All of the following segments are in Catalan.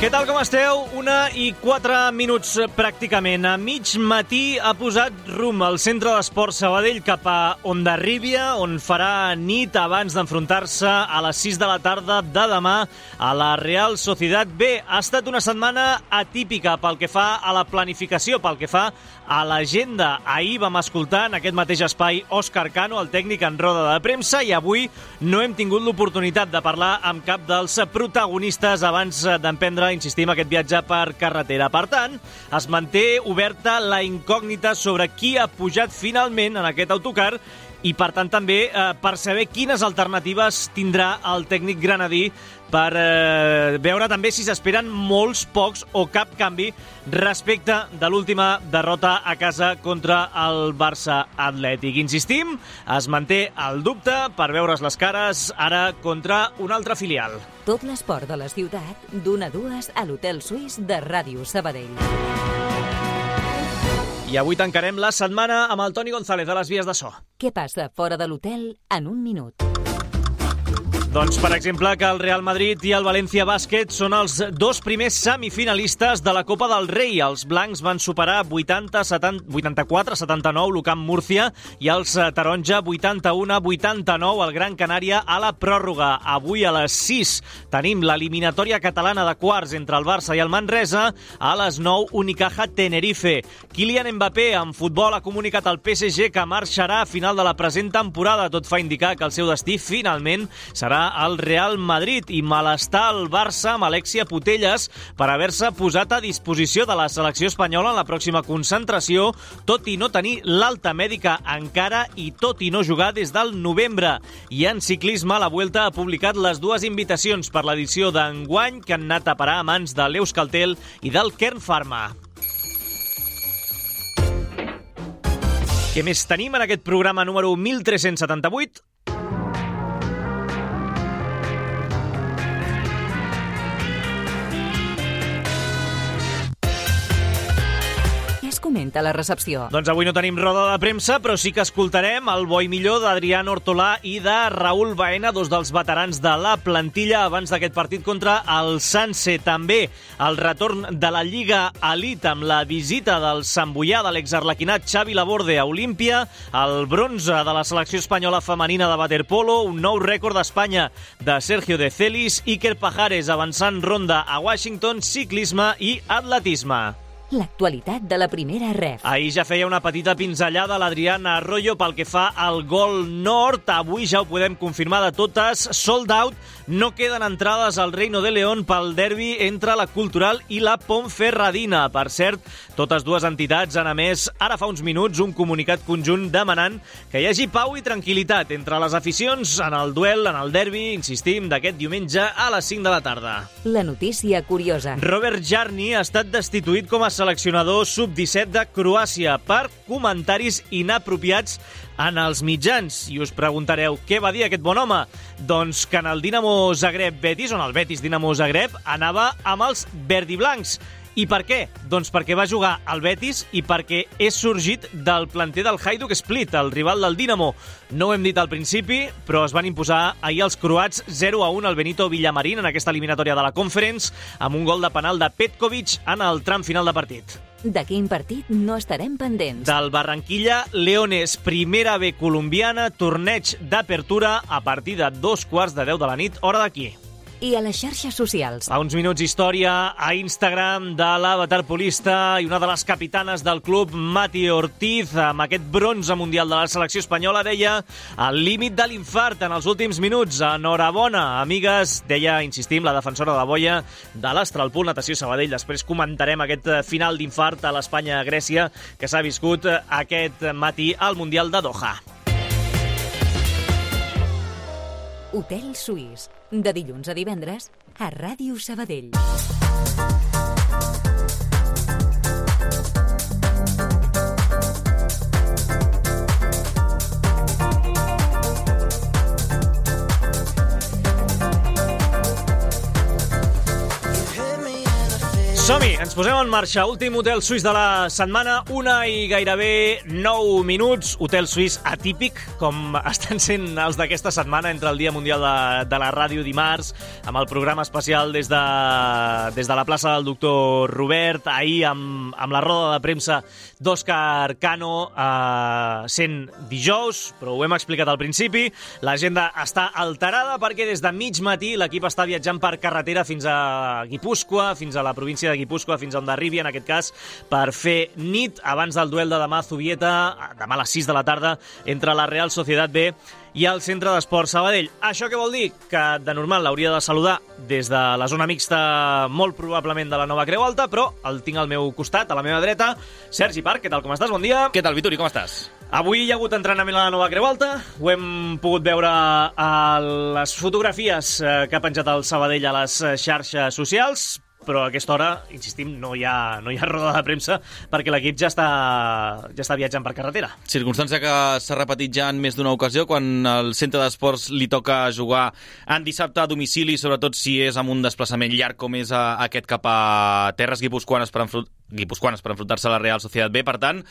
Què tal, com esteu? Una i quatre minuts eh, pràcticament. A mig matí ha posat rum al centre d'esport Sabadell cap a Ondarríbia, on farà nit abans d'enfrontar-se a les 6 de la tarda de demà a la Real Societat B. Ha estat una setmana atípica pel que fa a la planificació, pel que fa a l'agenda. Ahir vam escoltar en aquest mateix espai Òscar Cano, el tècnic en roda de premsa, i avui no hem tingut l'oportunitat de parlar amb cap dels protagonistes abans d'emprendre insistim, aquest viatge per carretera. Per tant, es manté oberta la incògnita sobre qui ha pujat finalment en aquest autocar i, per tant, també eh, per saber quines alternatives tindrà el tècnic granadí per eh, veure també si s'esperen molts, pocs o cap canvi respecte de l'última derrota a casa contra el Barça Atlètic. Insistim, es manté el dubte per veure's les cares ara contra un altre filial. Tot l'esport de la ciutat, d'una a dues a l'Hotel Suís de Ràdio Sabadell. I avui tancarem la setmana amb el Toni González de les Vies de So. Què passa fora de l'hotel en un minut? Doncs, per exemple, que el Real Madrid i el València Bàsquet són els dos primers semifinalistes de la Copa del Rei. Els blancs van superar 84-79 l'Ucamp Múrcia i els eh, taronja 81-89 el Gran Canària a la pròrroga. Avui a les 6 tenim l'eliminatòria catalana de quarts entre el Barça i el Manresa. A les 9, Unicaja Tenerife. Kylian Mbappé, en futbol, ha comunicat al PSG que marxarà a final de la present temporada. Tot fa indicar que el seu destí finalment serà al Real Madrid i malestar al Barça amb Alexia Putelles per haver-se posat a disposició de la selecció espanyola en la pròxima concentració, tot i no tenir l'alta mèdica encara i tot i no jugar des del novembre. I en ciclisme, la Vuelta ha publicat les dues invitacions per l'edició d'enguany que han anat a parar a mans de l'Euskaltel i del Kern Pharma. Què més tenim en aquest programa número 1378? Comenta la recepció? Doncs avui no tenim roda de premsa, però sí que escoltarem el bo i millor d'Adrián Hortolà i de Raül Baena, dos dels veterans de la plantilla abans d'aquest partit contra el Sanse. També el retorn de la Lliga Elite amb la visita del Sant Boià de l'exarlequinat Xavi Laborde a Olímpia, el bronze de la selecció espanyola femenina de waterpolo, un nou rècord d'Espanya de Sergio de Celis, Iker Pajares avançant ronda a Washington, ciclisme i atletisme l'actualitat de la primera ref. Ahir ja feia una petita pinzellada l'Adriana Arroyo pel que fa al gol nord. Avui ja ho podem confirmar de totes. Sold out. No queden entrades al Reino de León pel derbi entre la Cultural i la Pontferradina. Per cert, totes dues entitats han emès ara fa uns minuts un comunicat conjunt demanant que hi hagi pau i tranquil·litat entre les aficions en el duel, en el derbi, insistim, d'aquest diumenge a les 5 de la tarda. La notícia curiosa. Robert Jarni ha estat destituït com a seleccionador sub-17 de Croàcia per comentaris inapropiats en els mitjans. I us preguntareu, què va dir aquest bon home? Doncs que en el Dinamo Zagreb-Betis, on el Betis Dinamo Zagreb, anava amb els verdiblancs. I per què? Doncs perquè va jugar al Betis i perquè és sorgit del planter del Hajduk Split, el rival del Dinamo. No ho hem dit al principi, però es van imposar ahir els croats 0 a 1 al Benito Villamarín en aquesta eliminatòria de la Conference amb un gol de penal de Petkovic en el tram final de partit. De quin partit no estarem pendents? Del Barranquilla Leones, primera B colombiana, torneig d'apertura a partir de dos quarts de deu de la nit, hora d'aquí i a les xarxes socials. A uns minuts història a Instagram de la waterpolista i una de les capitanes del club, Mati Ortiz, amb aquest bronze mundial de la selecció espanyola, deia al límit de l'infart en els últims minuts. Enhorabona, amigues, deia, insistim, la defensora de boia de l'Astralpool Natació Sabadell. Després comentarem aquest final d'infart a l'Espanya-Grècia que s'ha viscut aquest matí al Mundial de Doha. Hotel Suís, de dilluns a divendres a Ràdio Sabadell. Som-hi, ens posem en marxa. Últim hotel suís de la setmana, una i gairebé 9 minuts. Hotel suís atípic, com estan sent els d'aquesta setmana entre el Dia Mundial de, de la Ràdio dimarts, amb el programa especial des de, des de la plaça del doctor Robert, ahir amb, amb la roda de premsa d'Òscar Cano, eh, sent dijous, però ho hem explicat al principi. L'agenda està alterada perquè des de mig matí l'equip està viatjant per carretera fins a Guipúscoa, fins a la província de Guipúscoa fins on arribi, en aquest cas, per fer nit abans del duel de demà a Zubieta, demà a les 6 de la tarda, entre la Real Societat B i el Centre d'Esport Sabadell. Això què vol dir? Que de normal l'hauria de saludar des de la zona mixta, molt probablement de la Nova Creu Alta, però el tinc al meu costat, a la meva dreta. Sergi Parc, què tal, com estàs? Bon dia. Què tal, Vituri, com estàs? Avui hi ha hagut entrenament a la Nova Creu Alta, ho hem pogut veure a les fotografies eh, que ha penjat el Sabadell a les eh, xarxes socials, però a aquesta hora, insistim, no hi ha, no hi ha roda de premsa perquè l'equip ja, està, ja està viatjant per carretera. Circumstància que s'ha repetit ja en més d'una ocasió quan el centre d'esports li toca jugar en dissabte a domicili, sobretot si és amb un desplaçament llarg com és a, aquest cap a Terres Guipuscoanes per, enfront, guipuscoanes per enfrontar-se a la Real Societat B. Per tant,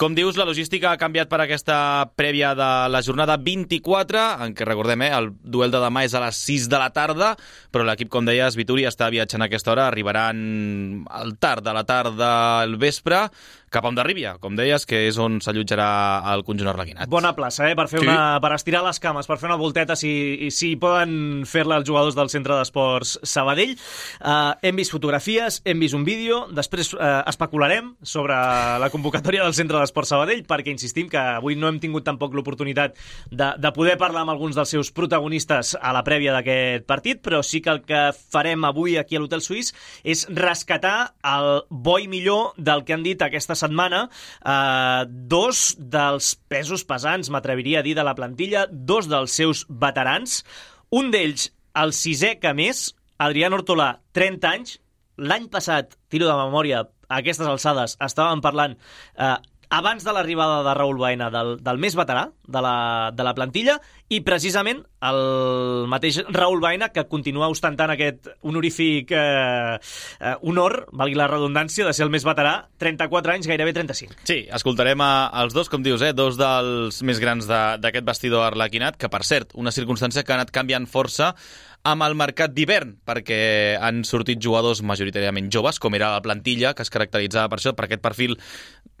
com dius, la logística ha canviat per aquesta prèvia de la jornada 24, en què recordem, eh, el duel de demà és a les 6 de la tarda, però l'equip, com deies, Vituri està viatjant a aquesta hora, arribaran al tard de la tarda al vespre, cap a Ondarribia, com deies, que és on s'allotjarà el conjunt arlequinat. Bona plaça, eh? per, fer sí. una, per estirar les cames, per fer una volteta, si, si poden fer-la els jugadors del Centre d'Esports Sabadell. Uh, hem vist fotografies, hem vist un vídeo, després uh, especularem sobre la convocatòria del Centre d'Esports Sabadell, perquè insistim que avui no hem tingut tampoc l'oportunitat de, de poder parlar amb alguns dels seus protagonistes a la prèvia d'aquest partit, però sí que el que farem avui aquí a l'Hotel Suís és rescatar el bo i millor del que han dit aquesta setmana eh, dos dels pesos pesants, m'atreviria a dir, de la plantilla, dos dels seus veterans, un d'ells, el sisè que més, Adrián Hortolà, 30 anys, l'any passat, tiro de memòria, a aquestes alçades, estàvem parlant eh, abans de l'arribada de Raül Baena, del, del més veterà de la, de la plantilla, i precisament el mateix Raül Baena, que continua ostentant aquest honorífic eh, eh, honor, valgui la redundància, de ser el més veterà, 34 anys, gairebé 35. Sí, escoltarem a, els dos, com dius, eh, dos dels més grans d'aquest vestidor arlequinat, que, per cert, una circumstància que ha anat canviant força amb el mercat d'hivern, perquè han sortit jugadors majoritàriament joves, com era la plantilla, que es caracteritzava per això, per aquest perfil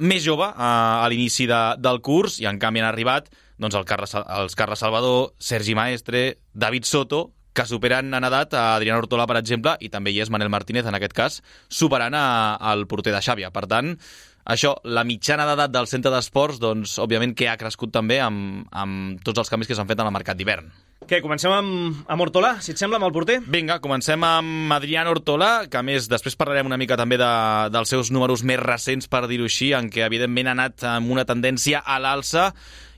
més jove a, a l'inici de, del curs, i en canvi han arribat doncs, el Carles, els Carles Salvador, Sergi Maestre, David Soto, que superen en edat a Adrián Ortola, per exemple, i també hi és Manel Martínez, en aquest cas, superant al porter de Xàbia. Per tant, això, la mitjana d'edat del centre d'esports, doncs, òbviament que ha crescut també amb, amb tots els canvis que s'han fet en el mercat d'hivern. Què, comencem amb, amb Hortolà, si et sembla, amb el porter? Vinga, comencem amb Adrián Hortolà, que a més després parlarem una mica també de, dels seus números més recents, per dir-ho així, en què evidentment ha anat amb una tendència a l'alça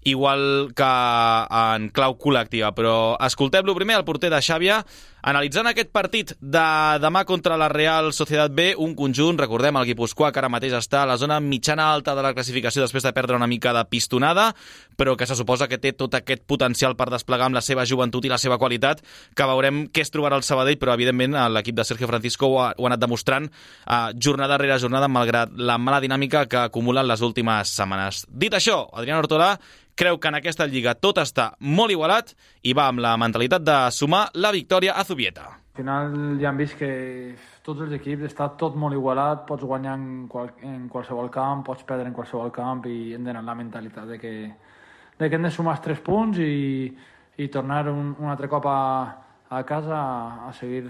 igual que en clau col·lectiva. Però escoltem-lo primer, el porter de Xàbia, analitzant aquest partit de demà contra la Real Societat B, un conjunt, recordem, el Guipuscoa, que ara mateix està a la zona mitjana alta de la classificació després de perdre una mica de pistonada, però que se suposa que té tot aquest potencial per desplegar amb la seva joventut i la seva qualitat, que veurem què es trobarà el Sabadell, però evidentment l'equip de Sergio Francisco ho ha, ho ha anat demostrant eh, jornada rere jornada, malgrat la mala dinàmica que acumulen les últimes setmanes. Dit això, Adrián Ortolà creu que en aquesta lliga tot està molt igualat i va amb la mentalitat de sumar la victòria a Zubieta. Al final ja hem vist que tots els equips està tot molt igualat, pots guanyar en, qual, en qualsevol camp, pots perdre en qualsevol camp i hem d'anar la mentalitat de que, de que hem de sumar els tres punts i, i tornar un, un altre cop a, a casa a seguir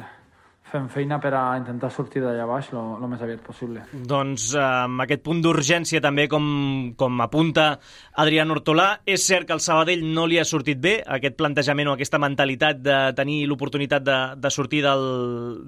fem feina per a intentar sortir d'allà baix el més aviat possible. Doncs eh, amb aquest punt d'urgència també, com, com apunta Adrián Hortolà, és cert que el Sabadell no li ha sortit bé aquest plantejament o aquesta mentalitat de tenir l'oportunitat de, de sortir del,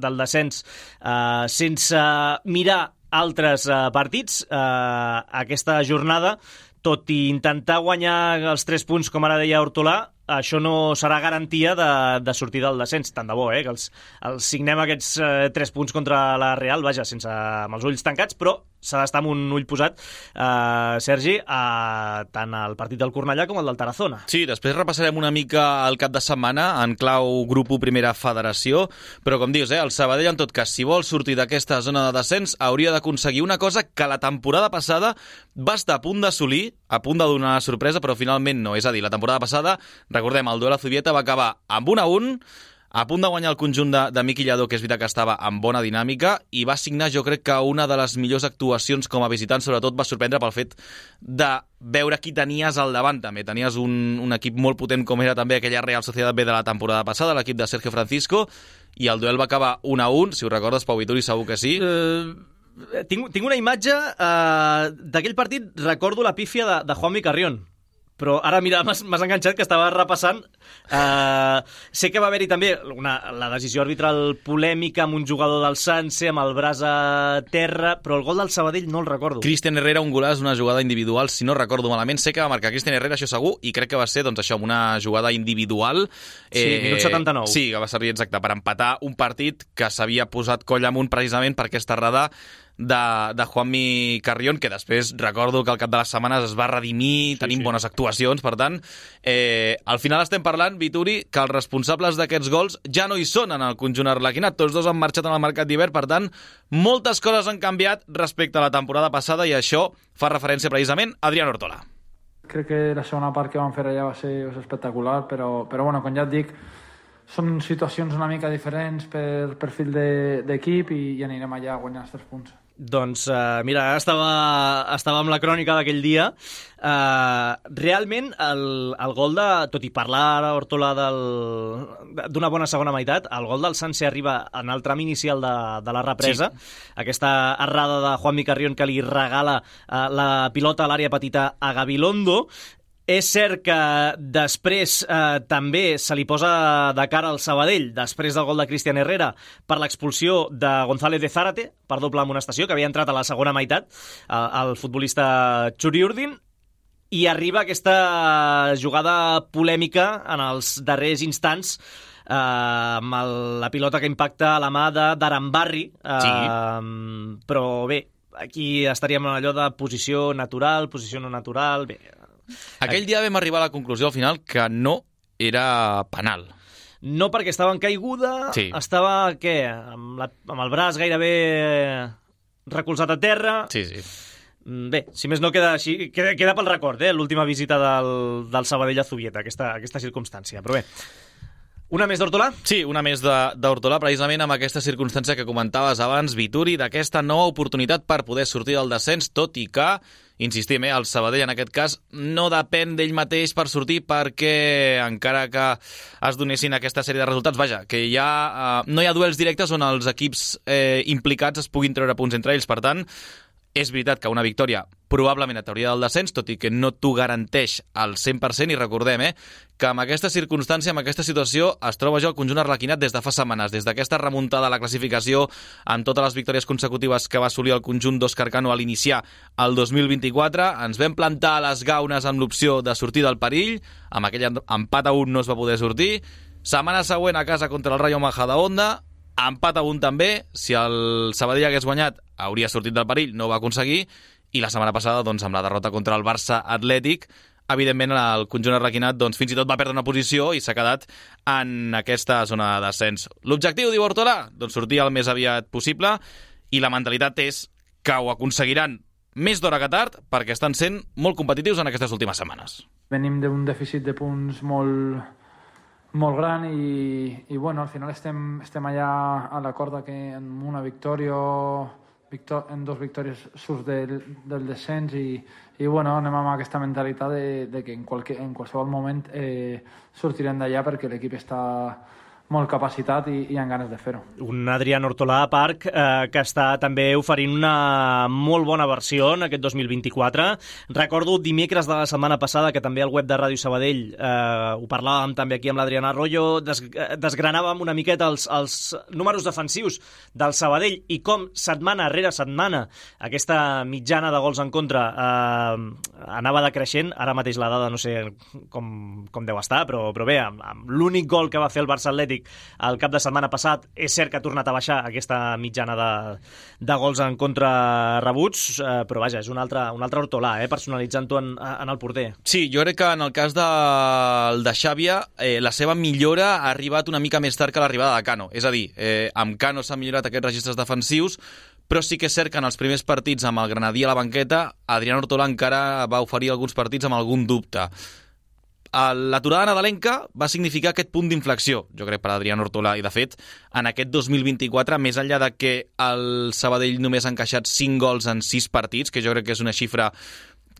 del descens eh, sense mirar altres eh, partits. Eh, aquesta jornada tot i intentar guanyar els 3 punts, com ara deia Hortolà, això no serà garantia de, de sortir del descens, tant de bo, eh, que els, els signem aquests eh, 3 punts contra la Real, vaja, sense, amb els ulls tancats, però s'ha d'estar amb un ull posat, eh, Sergi, a tant al partit del Cornellà com el del Tarazona. Sí, després repassarem una mica el cap de setmana en clau grup 1 Primera Federació, però com dius, eh, el Sabadell, en tot cas, si vol sortir d'aquesta zona de descens, hauria d'aconseguir una cosa que la temporada passada va estar a punt d'assolir, a punt de donar sorpresa, però finalment no. És a dir, la temporada passada Recordem, el duel a Zubieta va acabar amb 1 a 1, a punt de guanyar el conjunt de, de Miqui Lladó, que és veritat que estava en bona dinàmica, i va signar, jo crec que una de les millors actuacions com a visitant, sobretot va sorprendre pel fet de veure qui tenies al davant, també. Tenies un, un equip molt potent com era també aquella Real Societat B de la temporada passada, l'equip de Sergio Francisco, i el duel va acabar 1 a 1, si ho recordes, Pau Vituri, segur que sí. Uh, tinc, tinc una imatge uh, d'aquell partit, recordo la pífia de, de Juanmi Carrión, però ara mira, m'has enganxat que estava repassant uh, sé que va haver-hi també una, la decisió arbitral polèmica amb un jugador del Sanse amb el braç a terra, però el gol del Sabadell no el recordo. Cristian Herrera, un golaç, una jugada individual, si no recordo malament, sé que va marcar Cristian Herrera, això segur, i crec que va ser doncs, això, una jugada individual. Sí, eh, minut 79. Sí, que va servir exacte per empatar un partit que s'havia posat coll amunt precisament per aquesta errada de, de Juanmi Carrion, que després recordo que al cap de les setmanes es va redimir, sí, tenim sí. bones actuacions, per tant, eh, al final estem parlant, Vituri, que els responsables d'aquests gols ja no hi són en el conjunt arlequinat, tots dos han marxat en el mercat d'hivern, per tant, moltes coses han canviat respecte a la temporada passada i això fa referència precisament a Adrián Ortola. Crec que la segona part que vam fer allà va ser, va ser espectacular, però, però bueno, com ja et dic, són situacions una mica diferents per perfil d'equip de, i, i anirem allà a guanyar els tres punts. Doncs uh, mira, estava, estava amb la crònica d'aquell dia. Uh, realment, el, el gol de... Tot i parlar ara, Hortola, d'una bona segona meitat, el gol del Sanse arriba en el tram inicial de, de la represa. Sí. Aquesta errada de Juan Micarrión que li regala uh, la pilota a l'àrea petita a Gabilondo és cert que després eh, també se li posa de cara al Sabadell, després del gol de Cristian Herrera, per l'expulsió de González de Zárate, per doble amonestació, que havia entrat a la segona meitat, eh, el futbolista Urdin, i arriba aquesta jugada polèmica en els darrers instants eh, amb el, la pilota que impacta a la mà d'Arambarri. Eh, sí. Però bé, aquí estaríem en allò de posició natural, posició no natural... Bé, aquell dia vam arribar a la conclusió al final que no era penal. No perquè estava en caiguda, sí. estava, què, amb, la, amb el braç gairebé recolzat a terra... Sí, sí. Mm, bé, si més no queda així, queda, queda pel record, eh, l'última visita del, del Sabadell a Zubieta, aquesta, aquesta circumstància. Però bé, una més d'Hortolà? Sí, una més d'Hortolà, precisament amb aquesta circumstància que comentaves abans, Vituri, d'aquesta nova oportunitat per poder sortir del descens, tot i que, insistim, eh, el Sabadell en aquest cas no depèn d'ell mateix per sortir perquè encara que es donessin aquesta sèrie de resultats, vaja, que ja eh, no hi ha duels directes on els equips eh, implicats es puguin treure punts entre ells, per tant, és veritat que una victòria probablement et hauria del descens, tot i que no t'ho garanteix al 100%, i recordem eh, que amb aquesta circumstància, amb aquesta situació, es troba jo el conjunt arlequinat des de fa setmanes, des d'aquesta remuntada a la classificació, amb totes les victòries consecutives que va assolir el conjunt d'Òscar Cano a l'iniciar el 2024, ens vam plantar a les gaunes amb l'opció de sortir del perill, amb aquell empat a un no es va poder sortir, setmana següent a casa contra el Rayo Majadahonda, empat a un també, si el Sabadell hagués guanyat hauria sortit del perill, no ho va aconseguir, i la setmana passada, doncs, amb la derrota contra el Barça Atlètic, evidentment el conjunt arrequinat doncs, fins i tot va perdre una posició i s'ha quedat en aquesta zona de descens. L'objectiu, diu Hortola, doncs sortir el més aviat possible i la mentalitat és que ho aconseguiran més d'hora que tard perquè estan sent molt competitius en aquestes últimes setmanes. Venim d'un dèficit de punts molt, molt gran i, i bueno, al final estem, estem allà a la corda que amb una victòria victor en dos victòries surts del, del descens i, i bueno, anem amb aquesta mentalitat de, de que en, qualque, en qualsevol moment eh, sortirem d'allà perquè l'equip està molt capacitat i, i amb ganes de fer-ho. Un Adrián Hortolà a Parc eh, que està també oferint una molt bona versió en aquest 2024. Recordo dimecres de la setmana passada que també al web de Ràdio Sabadell eh, ho parlàvem també aquí amb l'Adriana Arroyo, des, desgranàvem una miqueta els, els números defensius del Sabadell i com setmana rere setmana aquesta mitjana de gols en contra eh, anava decreixent. Ara mateix la dada no sé com, com deu estar, però, però bé, amb, amb l'únic gol que va fer el Barça Atlètic Atlètic el cap de setmana passat. És cert que ha tornat a baixar aquesta mitjana de, de gols en contra rebuts, eh, però vaja, és un altre, un altre hortolà, eh, personalitzant-ho en, en el porter. Sí, jo crec que en el cas de, de Xàbia, eh, la seva millora ha arribat una mica més tard que l'arribada de Cano. És a dir, eh, amb Cano s'han millorat aquests registres defensius, però sí que és cert que en els primers partits amb el Granadí a la banqueta, Adrián Hortolà encara va oferir alguns partits amb algun dubte l'aturada nadalenca va significar aquest punt d'inflexió, jo crec, per Adrián Hortolà. I, de fet, en aquest 2024, més enllà de que el Sabadell només ha encaixat 5 gols en 6 partits, que jo crec que és una xifra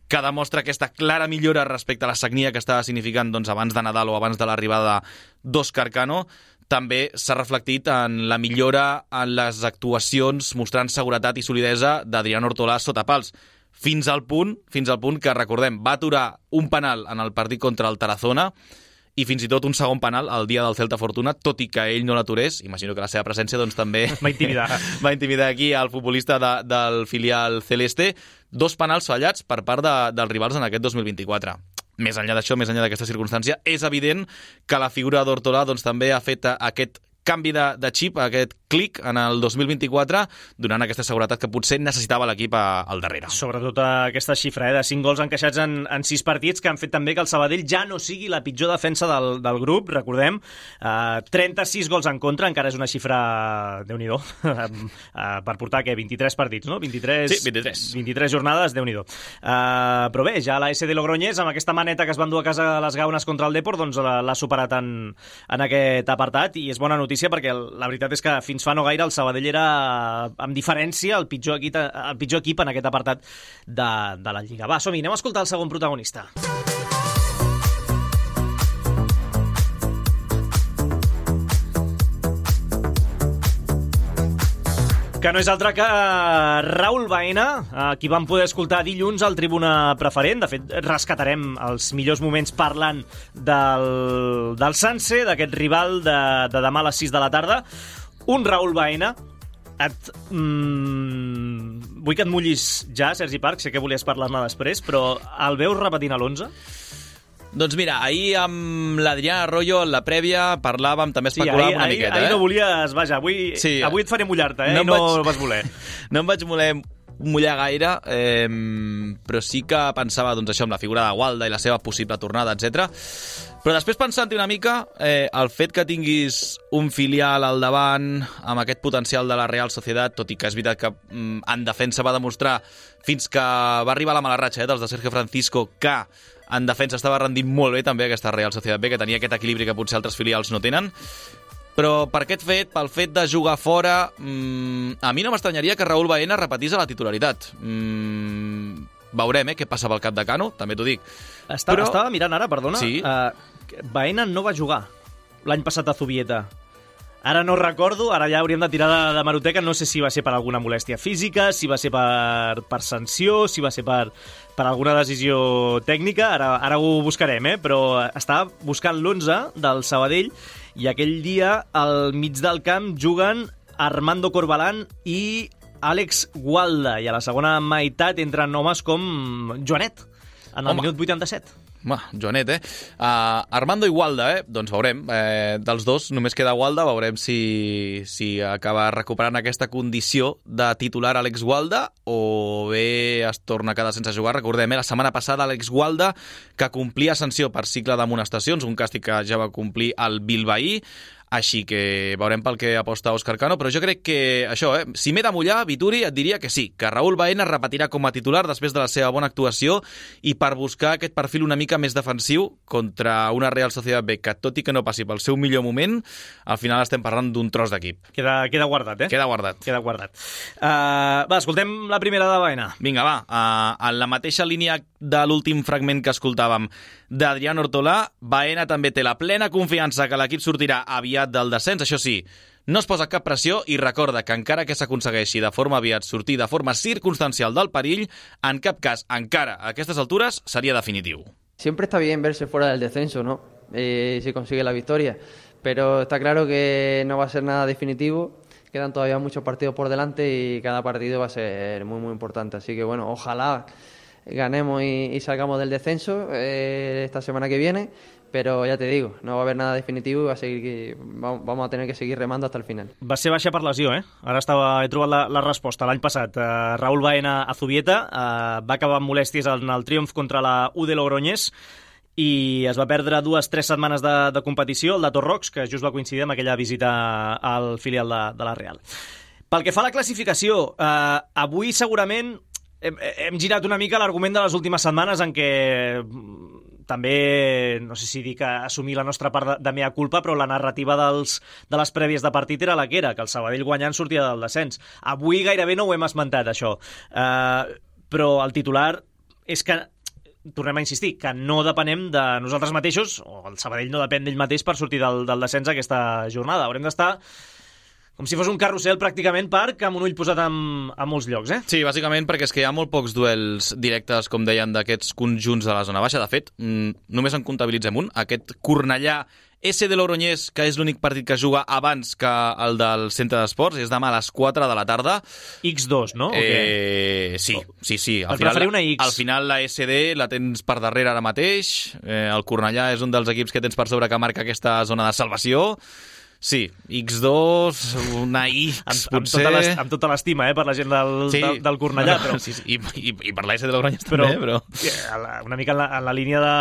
que demostra aquesta clara millora respecte a la sagnia que estava significant doncs, abans de Nadal o abans de l'arribada d'Òscar Cano, també s'ha reflectit en la millora en les actuacions mostrant seguretat i solidesa d'Adrián Hortolà sota pals fins al punt, fins al punt que, recordem, va aturar un penal en el partit contra el Tarazona i fins i tot un segon penal el dia del Celta Fortuna, tot i que ell no l'aturés, imagino que la seva presència doncs, també va intimidar. va intimidar aquí al futbolista de, del filial Celeste, dos penals fallats per part de, dels rivals en aquest 2024. Més enllà d'això, més enllà d'aquesta circumstància, és evident que la figura d'Hortolà doncs, també ha fet aquest canvi de, de xip, aquest clic en el 2024, donant aquesta seguretat que potser necessitava l'equip al darrere. Sobretot aquesta xifra eh, de 5 gols encaixats en, en 6 partits que han fet també que el Sabadell ja no sigui la pitjor defensa del, del grup, recordem, eh, 36 gols en contra, encara és una xifra, déu nhi eh, per portar que 23 partits, no? 23, sí, 23. 23 jornades, déu nhi eh, Però bé, ja la SD Logroñés, amb aquesta maneta que es van dur a casa les gaunes contra el Depor, doncs l'ha superat en, en aquest apartat i és bona notícia notícia perquè la veritat és que fins fa no gaire el Sabadell era, amb diferència, el pitjor equip, el pitjor equip en aquest apartat de, de la Lliga. Va, som-hi, anem a escoltar el segon protagonista. Que no és altre que Raül Baena, qui vam poder escoltar dilluns al Tribuna Preferent. De fet, rescatarem els millors moments parlant del, del Sanse, d'aquest rival de, de demà a les 6 de la tarda. Un Raül Baena et, mm, vull que et mullis ja, Sergi Parc, sé que volies parlar-ne després, però el veus repetint a l'11? Doncs mira, ahir amb l'Adrià Arroyo, en la prèvia, parlàvem, també especulàvem sí, ahir, una miqueta. Ahir, ahir eh? no volies, vaja, avui, sí. avui et faré mullar-te, eh? No, no vaig, vas voler. no em vaig voler mullar gaire, eh, però sí que pensava doncs, això amb la figura de Walda i la seva possible tornada, etc. Però després pensant-hi una mica, eh, el fet que tinguis un filial al davant amb aquest potencial de la Real Societat, tot i que és veritat que mm, en defensa va demostrar fins que va arribar la mala ratxa eh, dels de Sergio Francisco que en defensa estava rendint molt bé també aquesta Real Societat B, que tenia aquest equilibri que potser altres filials no tenen. Però per aquest fet, pel fet de jugar fora, mmm, a mi no m'estranyaria que Raúl Baena repetís a la titularitat. Mmm, veurem eh, què passa pel cap de Cano, també t'ho dic. Estava, Però... Estava mirant ara, perdona. Sí. Uh, Baena no va jugar l'any passat a Zubieta. Ara no recordo, ara ja hauríem de tirar de, de Maroteca, no sé si va ser per alguna molèstia física, si va ser per, per sanció, si va ser per, per alguna decisió tècnica, ara, ara ho buscarem, eh? però estava buscant l'11 del Sabadell i aquell dia al mig del camp juguen Armando Corbalán i Àlex Gualda i a la segona meitat entren homes com Joanet en el Home. minut 87. Ma, Joanet, eh? Uh, Armando i Walda, eh? Doncs veurem. Eh, dels dos només queda Walda, veurem si, si acaba recuperant aquesta condició de titular Àlex Walda o bé es torna a quedar sense jugar. Recordem, eh? la setmana passada Àlex Walda, que complia sanció per cicle d'amonestacions, un càstig que ja va complir el Bilbaí, així que veurem pel que aposta Òscar Cano, però jo crec que això, eh, si m'he de mullar, Vituri et diria que sí, que Raúl Baena repetirà com a titular després de la seva bona actuació i per buscar aquest perfil una mica més defensiu contra una Real Sociedad B que, tot i que no passi pel seu millor moment, al final estem parlant d'un tros d'equip. Queda, queda guardat, eh? Queda guardat. Queda guardat. Uh, va, escoltem la primera de Baena. Vinga, va. Uh, en la mateixa línia de l'últim fragment que escoltàvem d'Adrián Hortolà, Baena també té la plena confiança que l'equip sortirà aviat del descens, això sí, no es posa cap pressió i recorda que encara que s'aconsegueixi de forma aviat sortir de forma circunstancial del perill, en cap cas, encara a aquestes altures, seria definitiu. Siempre está bien verse fuera del descenso, ¿no? Eh, si consigue la victoria. Pero está claro que no va a ser nada definitivo. Quedan todavía muchos partidos por delante y cada partido va a ser muy, muy importante. Así que bueno, ojalá ganemos y, y salgamos del descenso eh, esta semana que viene però ja te digo, no va haver nada definitivo i va seguir, vamos a tener que seguir remando hasta el final. Va ser baixa per lesió, eh? Ara estava, he trobat la, la resposta. L'any passat, uh, Raúl Baena a Zubieta uh, va acabar amb molèsties en el triomf contra la U de Logroñés i es va perdre dues, tres setmanes de, de competició, el de Torrox, que just va coincidir amb aquella visita al filial de, de la Real. Pel que fa a la classificació, eh, avui segurament hem, hem girat una mica l'argument de les últimes setmanes en què també, no sé si dic assumir la nostra part de, de mea culpa, però la narrativa dels, de les prèvies de partit era la que era, que el Sabadell guanyant sortia del descens. Avui gairebé no ho hem esmentat, això. Uh, però el titular és que tornem a insistir, que no depenem de nosaltres mateixos, o el Sabadell no depèn d'ell mateix per sortir del, del descens aquesta jornada. Haurem d'estar com si fos un carrusel pràcticament parc amb un ull posat en, en molts llocs, eh? Sí, bàsicament perquè és que hi ha molt pocs duels directes, com deien, d'aquests conjunts de la zona baixa. De fet, mm, només en comptabilitzem un, aquest Cornellà S de Loroñés, que és l'únic partit que juga abans que el del centre d'esports, és demà a les 4 de la tarda. X2, no? Eh, sí, sí, sí. Al final, una X. Al final la SD la tens per darrere ara mateix. Eh, el Cornellà és un dels equips que tens per sobre que marca aquesta zona de salvació. Sí, X2, una X, amb, potser... Amb tota l'estima, eh, per la gent del, sí. del, del Cornellà. Però... sí, sí, i, i, i per l'AS de Logroñés també, però... Una mica en la, en la línia de...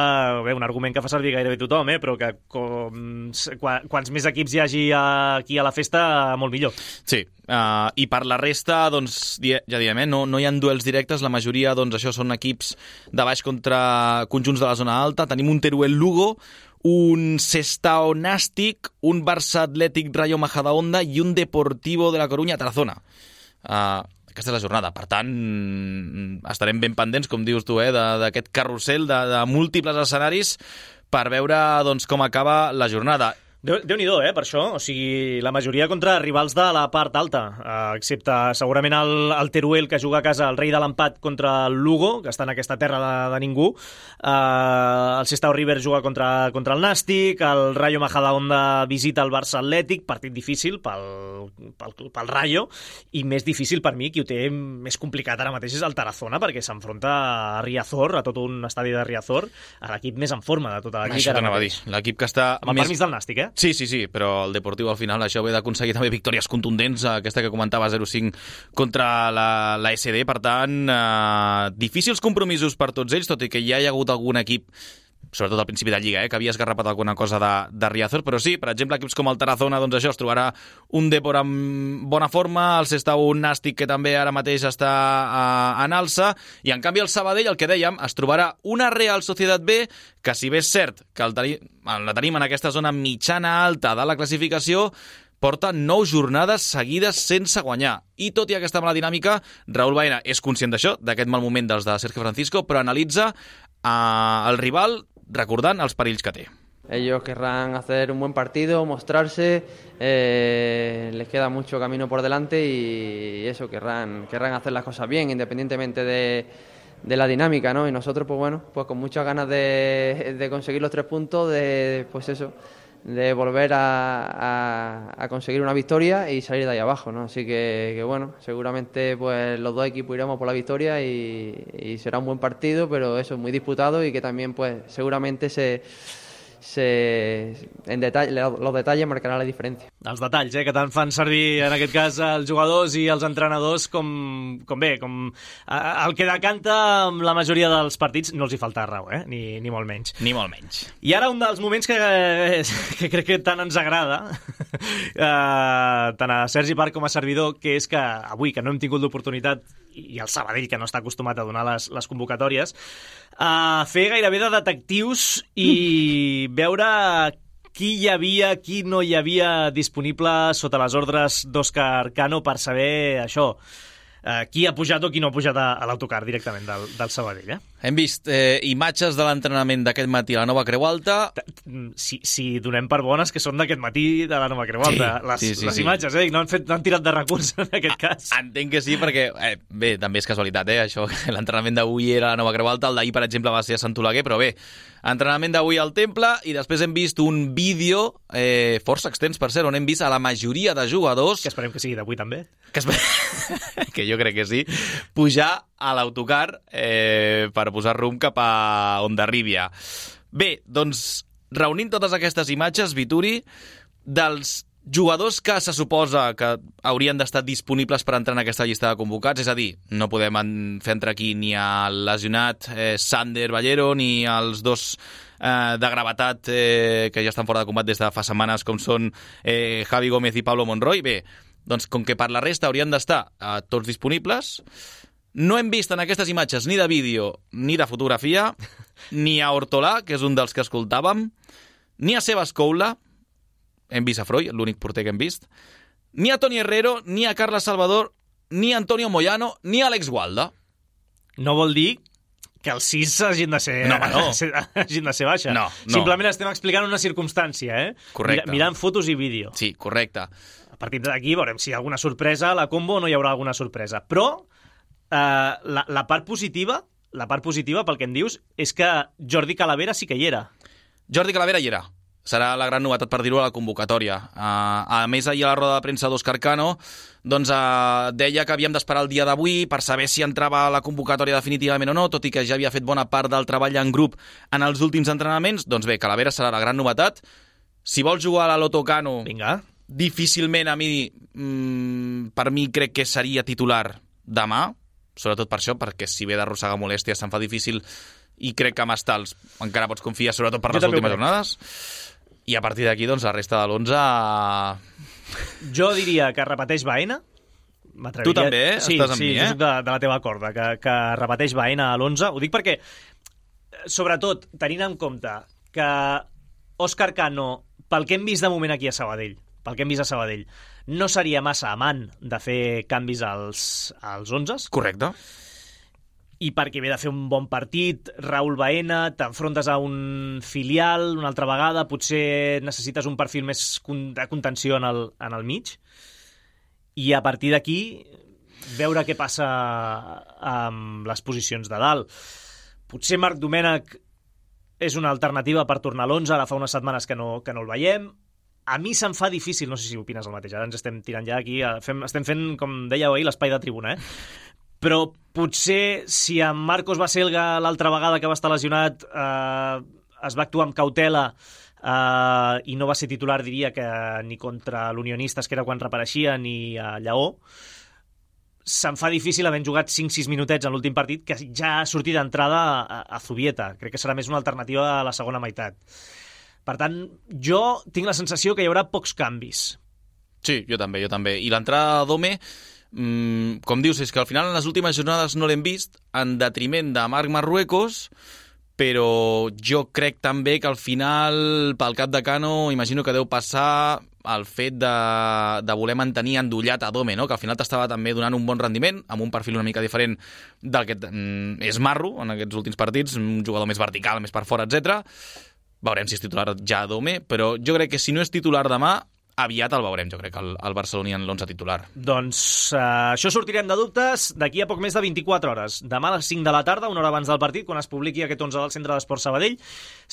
Bé, un argument que fa servir gairebé tothom, eh, però que com, quan, quants més equips hi hagi aquí a la festa, molt millor. Sí, uh, i per la resta, doncs, ja diem, eh, no, no hi ha duels directes, la majoria, doncs, això són equips de baix contra conjunts de la zona alta. Tenim un Teruel Lugo, un Sestao Nàstic, un Barça Atlètic Rayo Majadahonda i un Deportivo de la Coruña Tarazona. Uh, aquesta és la jornada. Per tant, estarem ben pendents, com dius tu, eh, d'aquest carrusel de, de múltiples escenaris per veure doncs, com acaba la jornada. Déu-n'hi-do, eh, per això. O sigui, la majoria contra rivals de la part alta, eh, excepte segurament el, el Teruel, que juga a casa el rei de l'empat contra el Lugo, que està en aquesta terra de, de ningú. Eh, el Sestao River juga contra, contra el Nàstic, el Rayo Majadahonda visita el Barça Atlètic, partit difícil pel, pel, pel Rayo, i més difícil per mi, qui ho té més complicat ara mateix és el Tarazona, perquè s'enfronta a Riazor, a tot un estadi de Riazor, a l'equip més en forma de tota l'equip. Això t'anava a dir, l'equip que està... Amb el més... permís del Nàstic, eh? Sí, sí, sí, però el Deportiu al final això ve d'aconseguir també victòries contundents, aquesta que comentava 0-5 contra la, la SD, per tant, eh, difícils compromisos per tots ells, tot i que ja hi ha hagut algun equip sobretot al principi de Lliga, eh, que havia esgarrapat alguna cosa de, de Riazor, però sí, per exemple, equips com el Tarazona, doncs això, es trobarà un Depor amb bona forma, el un Nàstic que també ara mateix està uh, en alça, i en canvi el Sabadell, el que dèiem, es trobarà una Real Societat B, que si bé és cert que el tenim, la tenim en aquesta zona mitjana-alta de la classificació, porta nou jornades seguides sense guanyar. I tot i aquesta mala dinàmica, Raúl Baena és conscient d'això, d'aquest mal moment dels de Sergio Francisco, però analitza eh, el rival recordant els perills que té. Ellos querrán hacer un buen partido, mostrarse, eh, les queda mucho camino por delante y eso, querrán, querrán hacer las cosas bien, independientemente de, de la dinámica, ¿no? Y nosotros, pues bueno, pues con muchas ganas de, de conseguir los tres puntos, de, pues eso, de volver a, a, conseguir una victoria y salir de ahí abajo, ¿no? Así que, que, bueno, seguramente pues los dos equipos iremos por la victoria y, y será un buen partido, pero eso es muy disputado y que también pues seguramente se se, en detall, los detalles marcaran la diferència. Els detalls, eh, que tant fan servir en aquest cas els jugadors i els entrenadors com, com bé, com el que decanta amb la majoria dels partits no els hi falta raó, eh? ni, ni molt menys. Ni molt menys. I ara un dels moments que, que crec que tant ens agrada, eh, tant a Sergi Parc com a servidor, que és que avui, que no hem tingut l'oportunitat i el Sabadell, que no està acostumat a donar les, les convocatòries, a fer gairebé de detectius i veure qui hi havia, qui no hi havia disponible sota les ordres d'Òscar Cano per saber això, eh, qui ha pujat o qui no ha pujat a, a l'autocar directament del, del Sabadell, eh? Hem vist eh, imatges de l'entrenament d'aquest matí a la nova Creu Alta. Si, si donem per bones que són d'aquest matí de la nova Creu Alta. Sí, les, sí, sí, les sí. imatges, eh? No han, fet, no han tirat de recurs en aquest cas. Entenc que sí, perquè, eh, bé, també és casualitat, eh, això, l'entrenament d'avui era a la nova Creu Alta, el d'ahir, per exemple, va ser a Sant Oleguer, però bé, entrenament d'avui al Temple, i després hem vist un vídeo eh, força extens, per cert, on hem vist a la majoria de jugadors... Que esperem que sigui d'avui també. que, es... que jo crec que sí, pujar a l'autocar eh, per posar rumb cap a Ondarribia. Bé, doncs, reunint totes aquestes imatges, Vituri, dels jugadors que se suposa que haurien d'estar disponibles per entrar en aquesta llista de convocats, és a dir, no podem fer entrar aquí ni al lesionat eh, Sander Ballero ni als dos eh, de gravetat eh, que ja estan fora de combat des de fa setmanes, com són eh, Javi Gómez i Pablo Monroy. Bé, doncs com que per la resta haurien d'estar eh, tots disponibles, no hem vist en aquestes imatges ni de vídeo ni de fotografia ni a Hortolà, que és un dels que escoltàvem, ni a Sebas Coula, hem vist a Freud, l'únic porter que hem vist, ni a Toni Herrero, ni a Carles Salvador, ni a Antonio Moyano, ni a Alex Gualda. No vol dir que els sis hagin de ser, No, no. hagin de ser baixa. No, no. Simplement estem explicant una circumstància, eh? Correcte. Mira, mirant fotos i vídeo. Sí, correcte. A partir d'aquí veurem si hi ha alguna sorpresa a la combo o no hi haurà alguna sorpresa. Però eh, la, la part positiva, la part positiva, pel que em dius, és que Jordi Calavera sí que hi era. Jordi Calavera hi era. Serà la gran novetat per dir-ho a la convocatòria. Uh, a més, ahir a la roda de premsa d'Òscar Cano doncs, uh, deia que havíem d'esperar el dia d'avui per saber si entrava a la convocatòria definitivament o no, tot i que ja havia fet bona part del treball en grup en els últims entrenaments. Doncs bé, Calavera serà la gran novetat. Si vols jugar a la Loto Cano, Vinga. difícilment a mi, mm, per mi crec que seria titular demà, sobretot per això, perquè si ve d'arrossegar molèsties se'n fa difícil i crec que amb Estals encara pots confiar, sobretot per Jo les últimes jornades. I a partir d'aquí, doncs, la resta de l'11... Jo diria que repeteix Baena. Tu també, eh? Sí, Estàs amb sí, mi, eh? soc de, de la teva corda, que, que repeteix Baena a l'11. Ho dic perquè, sobretot, tenint en compte que Òscar Cano, pel que hem vist de moment aquí a Sabadell, pel que hem vist a Sabadell, no seria massa amant de fer canvis als, als 11 Correcte. i perquè ve de fer un bon partit, Raül Baena, t'enfrontes a un filial una altra vegada, potser necessites un perfil més de contenció en el, en el mig, i a partir d'aquí veure què passa amb les posicions de dalt. Potser Marc Domènech és una alternativa per tornar a l'11, ara fa unes setmanes que no, que no el veiem. A mi se'm fa difícil, no sé si opines el mateix, ara ens estem tirant ja aquí, eh, fem, estem fent, com dèieu ahir, l'espai de tribuna, eh? però potser si en Marcos Baselga l'altra vegada que va estar lesionat eh, es va actuar amb cautela eh, i no va ser titular, diria que ni contra l'Unionistes, que era quan repareixia, ni a Lleó, se'm fa difícil havent jugat 5-6 minutets en l'últim partit que ja ha sortit d'entrada a, a Zubieta. Crec que serà més una alternativa a la segona meitat. Per tant, jo tinc la sensació que hi haurà pocs canvis. Sí, jo també, jo també. I l'entrada de Dome, mm, com dius, és que al final en les últimes jornades no l'hem vist en detriment de Marc Marruecos, però jo crec també que al final, pel cap de Cano, imagino que deu passar el fet de, de voler mantenir endollat a Dome, no? que al final t'estava també donant un bon rendiment, amb un perfil una mica diferent del que mm, és Marro en aquests últims partits, un jugador més vertical, més per fora, etc. Veurem si és titular ja Dome, però jo crec que si no és titular demà, aviat el veurem, jo crec, el, el Barceloní en l'11 titular. Doncs uh, això sortirem de dubtes d'aquí a poc més de 24 hores. Demà a les 5 de la tarda, una hora abans del partit, quan es publiqui aquest 11 del Centre d'Esport Sabadell,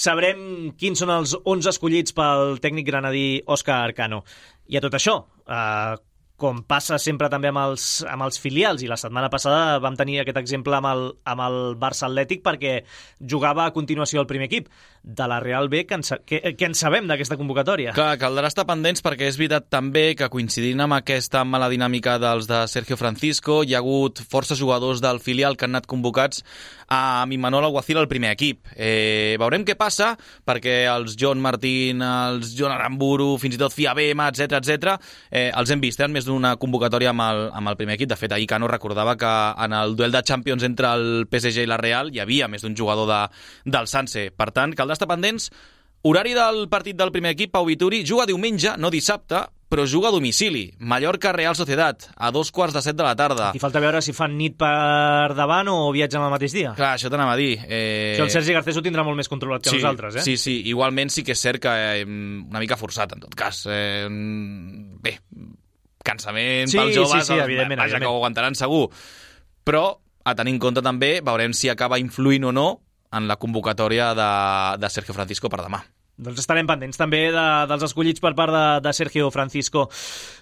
sabrem quins són els 11 escollits pel tècnic granadí Òscar Arcano. I a tot això, uh, com passa sempre també amb els, amb els filials, i la setmana passada vam tenir aquest exemple amb el, amb el Barça Atlètic perquè jugava a continuació el primer equip de la Real B, que en, que, que en sabem d'aquesta convocatòria. Clar, caldrà estar pendents perquè és veritat també que coincidint amb aquesta mala dinàmica dels de Sergio Francisco hi ha hagut força jugadors del filial que han anat convocats a Mimanol Alguacil al primer equip. Eh, veurem què passa perquè els John Martín, els John Aramburu, fins i tot Fiabema, etc etc, eh, els hem vist eh, més d'una convocatòria amb el, amb el primer equip. De fet, ahir Cano recordava que en el duel de Champions entre el PSG i la Real hi havia més d'un jugador de, del Sanse. Per tant, caldrà estar pendents Horari del partit del primer equip, Pau Vituri, juga diumenge, no dissabte, però juga a domicili. Mallorca-Real Societat, a dos quarts de set de la tarda. I falta veure si fan nit per davant o viatgen el mateix dia. Clar, això t'anava a dir. Eh... Això el Sergi Garcés ho tindrà molt més controlat que sí, nosaltres, eh? Sí, sí, igualment sí que és cert que eh, una mica forçat, en tot cas. Eh, bé, cansament Sí, pels joves, sí, sí, evidentment, vaja, que evidentment. ho aguantaran segur. Però, a tenir en compte també, veurem si acaba influint o no en la convocatòria de, de Sergio Francisco per demà. Doncs estarem pendents també de, dels escollits per part de, de Sergio Francisco.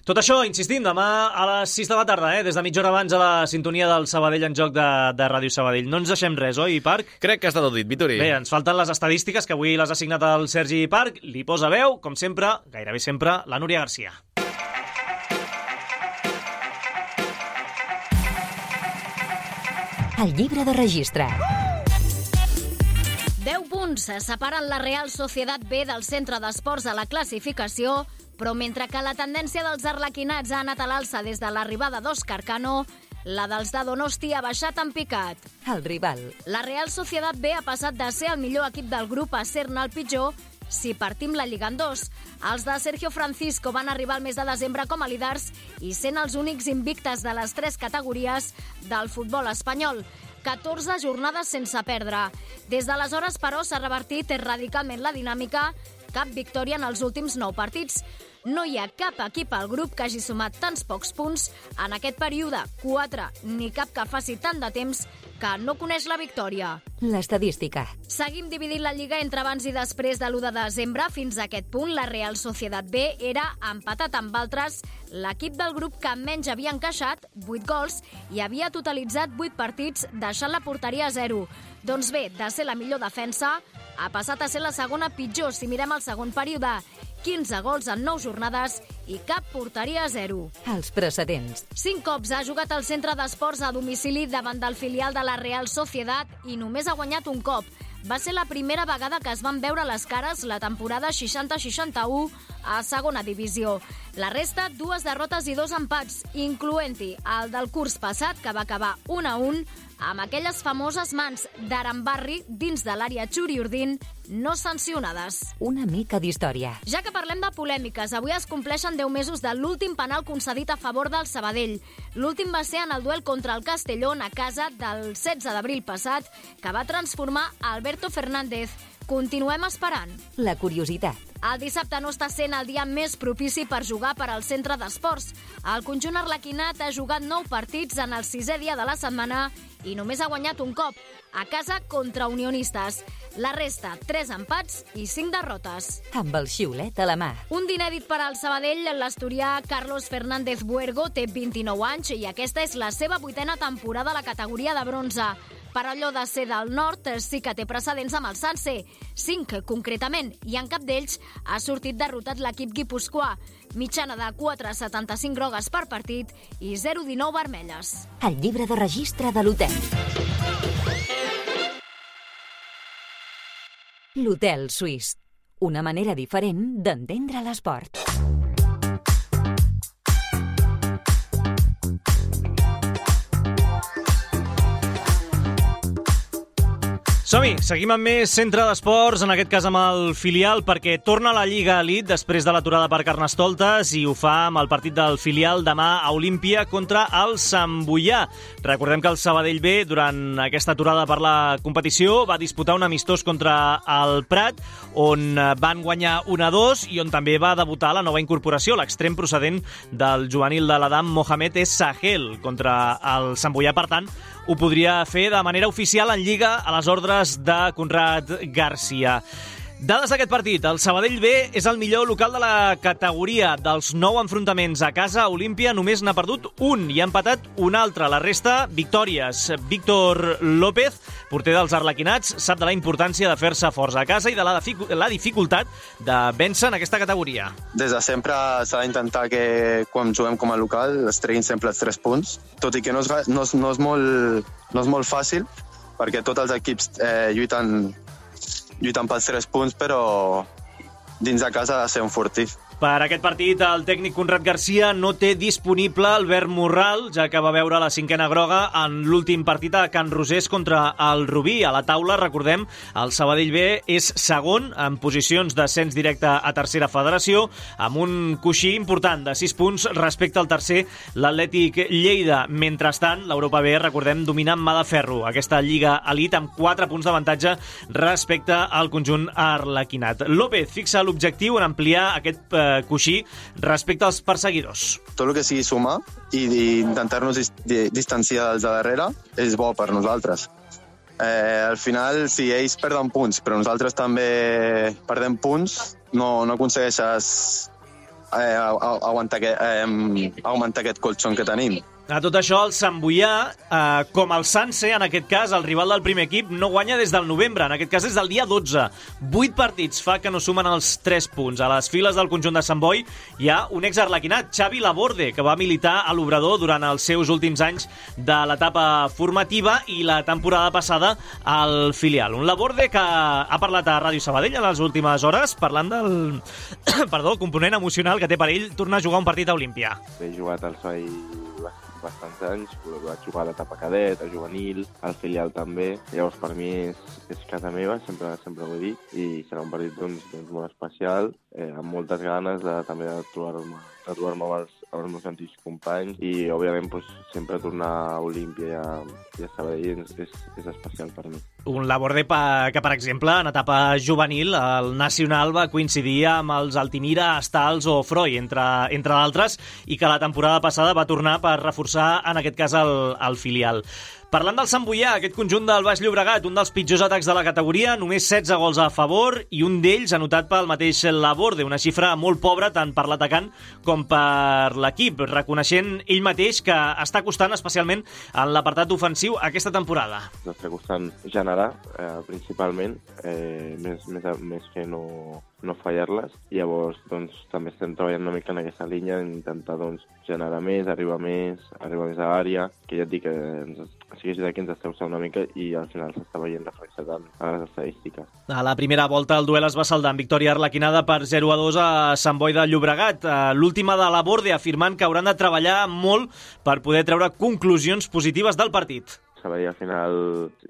Tot això, insistim, demà a les 6 de la tarda, eh? des de mitja hora abans a la sintonia del Sabadell en joc de, de Ràdio Sabadell. No ens deixem res, oi, Parc? Crec que està tot dit, Vitori. Bé, ens falten les estadístiques, que avui les ha signat el Sergi Parc. Li posa veu, com sempre, gairebé sempre, la Núria Garcia. El llibre de registre. 10 punts separen la Real Societat B del centre d'esports a la classificació, però mentre que la tendència dels arlequinats ha anat a l'alça des de l'arribada d'Òscar Cano, la dels de Donosti ha baixat en picat. El rival. La Real Societat B ha passat de ser el millor equip del grup a ser-ne el pitjor si partim la Lliga en dos. Els de Sergio Francisco van arribar al mes de desembre com a líders i sent els únics invictes de les tres categories del futbol espanyol. 14 jornades sense perdre. Des d'aleshores, però, s'ha revertit radicalment la dinàmica. Cap victòria en els últims 9 partits. No hi ha cap equip al grup que hagi sumat tants pocs punts en aquest període, 4, ni cap que faci tant de temps que no coneix la victòria. L'estadística. Seguim dividint la Lliga entre abans i després de l'1 de desembre. Fins a aquest punt, la Real Societat B era empatat amb altres l'equip del grup que menys havia encaixat, 8 gols, i havia totalitzat 8 partits deixant la porteria a 0. Doncs bé, de ser la millor defensa, ha passat a ser la segona pitjor si mirem el segon període. 15 gols en 9 jornades i cap porteria a 0. Els precedents. Cinc cops ha jugat al centre d'esports a domicili davant del filial de la Real Societat i només ha guanyat un cop. Va ser la primera vegada que es van veure les cares la temporada 60-61 a segona divisió. La resta, dues derrotes i dos empats, incloent-hi el del curs passat, que va acabar 1 a 1, amb aquelles famoses mans d'Arambarri dins de l'àrea Xuriurdin no sancionades. Una mica d'història. Ja que parlem de polèmiques, avui es compleixen 10 mesos de l'últim penal concedit a favor del Sabadell. L'últim va ser en el duel contra el Castellón a casa del 16 d'abril passat, que va transformar Alberto Fernández. Continuem esperant. La curiositat. El dissabte no està sent el dia més propici per jugar per al centre d'esports. El conjunt arlequinat ha jugat 9 partits en el sisè dia de la setmana i només ha guanyat un cop, a casa contra unionistes. La resta, 3 empats i 5 derrotes. Amb el xiulet a la mà. Un d'inèdit per al Sabadell, l'asturià Carlos Fernández Buergo té 29 anys i aquesta és la seva vuitena temporada a la categoria de bronze. Per allò de ser del nord, sí que té precedents amb el Sanse. 5, concretament, i en cap d'ells ha sortit derrotat l'equip guipuscoà. Mitjana de 4,75 grogues per partit i 0,19 vermelles. El llibre de registre de l'hotel. L'Hotel Suís. Una manera diferent d'entendre l'esport. Som-hi, seguim amb més centre d'esports, en aquest cas amb el filial, perquè torna a la Lliga Elite després de l'aturada per Carnestoltes i ho fa amb el partit del filial demà a Olímpia contra el Sant Boià. Recordem que el Sabadell B, durant aquesta aturada per la competició, va disputar un amistós contra el Prat, on van guanyar 1-2 i on també va debutar la nova incorporació, l'extrem procedent del juvenil de l'Adam Mohamed Sahel contra el Sant Boià. Per tant, ho podria fer de manera oficial en Lliga a les ordres de Conrad Garcia. Dades d'aquest partit. El Sabadell B és el millor local de la categoria. Dels nou enfrontaments a casa, Olímpia només n'ha perdut un i ha empatat un altre. La resta, victòries. Víctor López, porter dels arlequinats, sap de la importància de fer-se forts a casa i de la, dificu la dificultat de vèncer en aquesta categoria. Des de sempre s'ha d'intentar que quan juguem com a local es treguin sempre els tres punts, tot i que no és, no és, no és, molt, no és molt fàcil, perquè tots els equips eh, lluiten, lluiten pels tres punts, però dins de casa ha de ser un fortí. Per aquest partit, el tècnic Conrad Garcia no té disponible Albert Morral, ja que va veure la cinquena groga en l'últim partit a Can Rosés contra el Rubí. A la taula, recordem, el Sabadell B és segon en posicions d'ascens directe a tercera federació, amb un coixí important de 6 punts respecte al tercer, l'Atlètic Lleida. Mentrestant, l'Europa B, recordem, dominant mà de ferro aquesta Lliga Elite amb 4 punts d'avantatge respecte al conjunt arlequinat. López fixa l'objectiu en ampliar aquest eh, coixí respecte als perseguidors. Tot el que sigui sumar i, intentar-nos dis, di, distanciar dels de darrere és bo per nosaltres. Eh, al final, si ells perden punts, però nosaltres també perdem punts, no, no aconsegueixes eh, aguantar, eh, augmentar aquest colxon que tenim. A tot això, el Sant Boià, eh, com el Sanse, en aquest cas, el rival del primer equip, no guanya des del novembre, en aquest cas des del dia 12. Vuit partits fa que no sumen els 3 punts. A les files del conjunt de Sant Boi hi ha un exarlequinat, Xavi Laborde, que va militar a l'Obrador durant els seus últims anys de l'etapa formativa i la temporada passada al filial. Un Laborde que ha parlat a Ràdio Sabadell en les últimes hores, parlant del perdó, component emocional que té per ell tornar a jugar un partit a Olímpia. He jugat al Soy bastants anys, vaig jugar a l'etapa cadet, a juvenil, al filial també, llavors per mi és, és casa meva, sempre, sempre ho he dit, i serà un partit doncs, doncs molt especial, eh, amb moltes ganes de, també de trobar-me de trobar amb els, els meus antics companys i, òbviament, doncs, sempre tornar a Olímpia i a, i a Sabadell és, és, és especial per mi. Un Laborde que, per exemple, en etapa juvenil, el Nacional va coincidir amb els Altimira, Stals o Freud, entre, entre d'altres, i que la temporada passada va tornar per reforçar, en aquest cas, el, el filial. Parlant del Sant Boià, aquest conjunt del Baix Llobregat, un dels pitjors atacs de la categoria, només 16 gols a favor i un d'ells anotat pel mateix Laborde, una xifra molt pobra tant per l'atacant com per l'equip, reconeixent ell mateix que està costant especialment en l'apartat ofensiu aquesta temporada. Està costant generar, eh, principalment, eh, més, més, més que no, no fallar-les. Llavors, doncs, també estem treballant una mica en aquesta línia, intentar doncs, generar més, arribar més, arribar més a l'àrea, que ja et dic que ens, sí que que ens està una mica i al final s'està veient reflexat en, les estadístiques. A la primera volta el duel es va saldar amb victòria arlequinada per 0 a 2 a Sant Boi de Llobregat. Eh, l'última de la Borde afirmant que hauran de treballar molt per poder treure conclusions positives del partit. Sabadell al final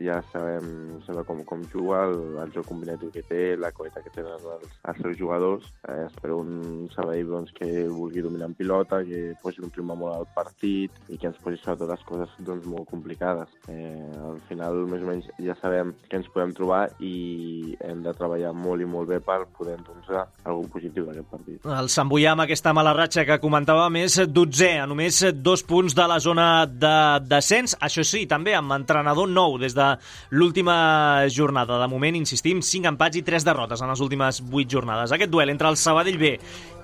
ja sabem sembla com, com juga, el, el joc combinatiu que té, la qualitat que tenen els, els seus jugadors. Eh, espero un Sabadell doncs, que vulgui dominar en pilota, que posi un clima molt al partit i que ens posi sobretot les coses doncs, molt complicades. Eh, al final, més o menys, ja sabem que ens podem trobar i hem de treballar molt i molt bé per poder entonçar algun positiu d'aquest partit. El Sant Boià, amb aquesta mala ratxa que comentàvem, és 12 a només dos punts de la zona de descens. Això sí, també amb entrenador nou des de l'última jornada. De moment, insistim, 5 empats i 3 derrotes en les últimes 8 jornades. Aquest duel entre el Sabadell B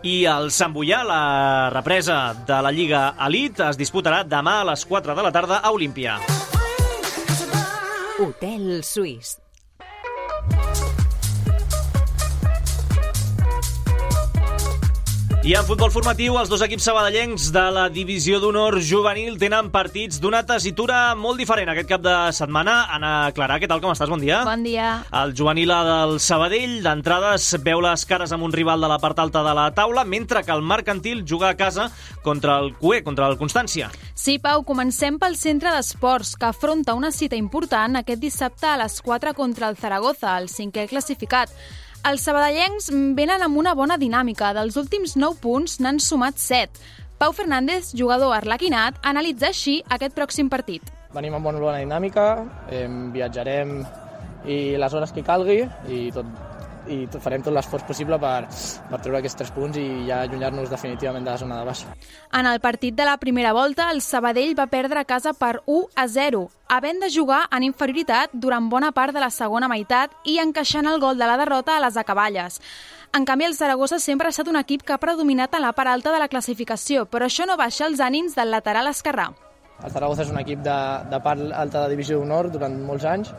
i el Sant Boià, la represa de la Lliga Elite, es disputarà demà a les 4 de la tarda a Olímpia. Hotel Suís I en futbol formatiu, els dos equips sabadellencs de la divisió d'honor juvenil tenen partits d'una tessitura molt diferent aquest cap de setmana. Anna Clarà, què tal, com estàs? Bon dia. Bon dia. El juvenil del Sabadell, d'entrada, es veu les cares amb un rival de la part alta de la taula, mentre que el mercantil juga a casa contra el CUE, contra el Constància. Sí, Pau, comencem pel centre d'esports, que afronta una cita important aquest dissabte a les 4 contra el Zaragoza, el cinquè classificat. Els sabadellencs venen amb una bona dinàmica. Dels últims 9 punts n'han sumat 7. Pau Fernández, jugador arlequinat, analitza així aquest pròxim partit. Venim amb bona, dinàmica, eh, viatjarem i les hores que calgui i tot i farem tot l'esforç possible per, per treure aquests tres punts i ja allunyar-nos definitivament de la zona de baixa. En el partit de la primera volta, el Sabadell va perdre a casa per 1 a 0, havent de jugar en inferioritat durant bona part de la segona meitat i encaixant el gol de la derrota a les acaballes. En canvi, el Saragossa sempre ha estat un equip que ha predominat en la part alta de la classificació, però això no baixa els ànims del lateral esquerrà. El Zaragoza és un equip de, de part alta de divisió d'honor durant molts anys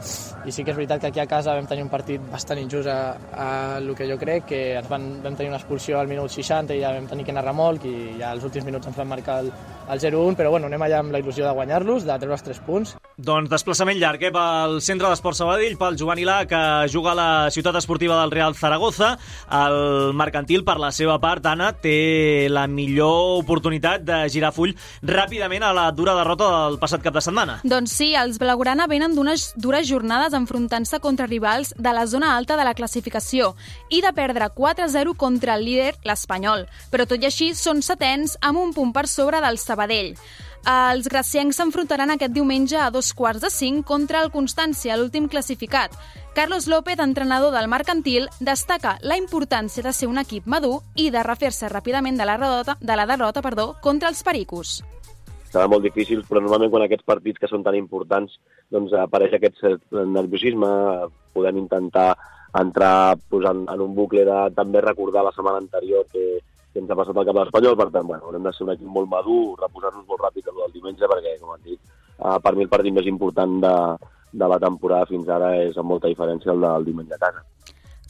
i sí que és veritat que aquí a casa vam tenir un partit bastant injust a, a el que jo crec, que ens van, vam tenir una expulsió al minut 60 i ja vam tenir que anar remolc i ja als últims minuts ens van marcar el, el 0-1, però bueno, anem allà amb la il·lusió de guanyar-los, de treure els 3 punts. Doncs desplaçament llarg eh, pel centre d'esport Sabadell, pel Joan Ilà, que juga a la ciutat esportiva del Real Zaragoza. El mercantil, per la seva part, Anna, té la millor oportunitat de girar full ràpidament a la dura derrota del passat cap de setmana. Doncs sí, els Blaugrana venen d'unes dures jornades enfrontant-se contra rivals de la zona alta de la classificació i de perdre 4-0 contra el líder, l'Espanyol. Però tot i així són setens amb un punt per sobre del Sabadell. Els graciencs s'enfrontaran aquest diumenge a dos quarts de cinc contra el Constància, l'últim classificat. Carlos López, entrenador del mercantil, destaca la importància de ser un equip madur i de refer-se ràpidament de la derrota, de la derrota perdó, contra els pericos. Serà molt difícil, però normalment quan aquests partits que són tan importants doncs, apareix aquest nerviosisme, podem intentar entrar pues, en, un bucle de també recordar la setmana anterior que, que ens ha passat al cap de l'Espanyol, per tant, bueno, haurem de ser un equip molt madur, reposar-nos molt ràpid el del diumenge, perquè, com han dit, eh, per mi el partit més important de, de la temporada fins ara és amb molta diferència el del diumenge a casa.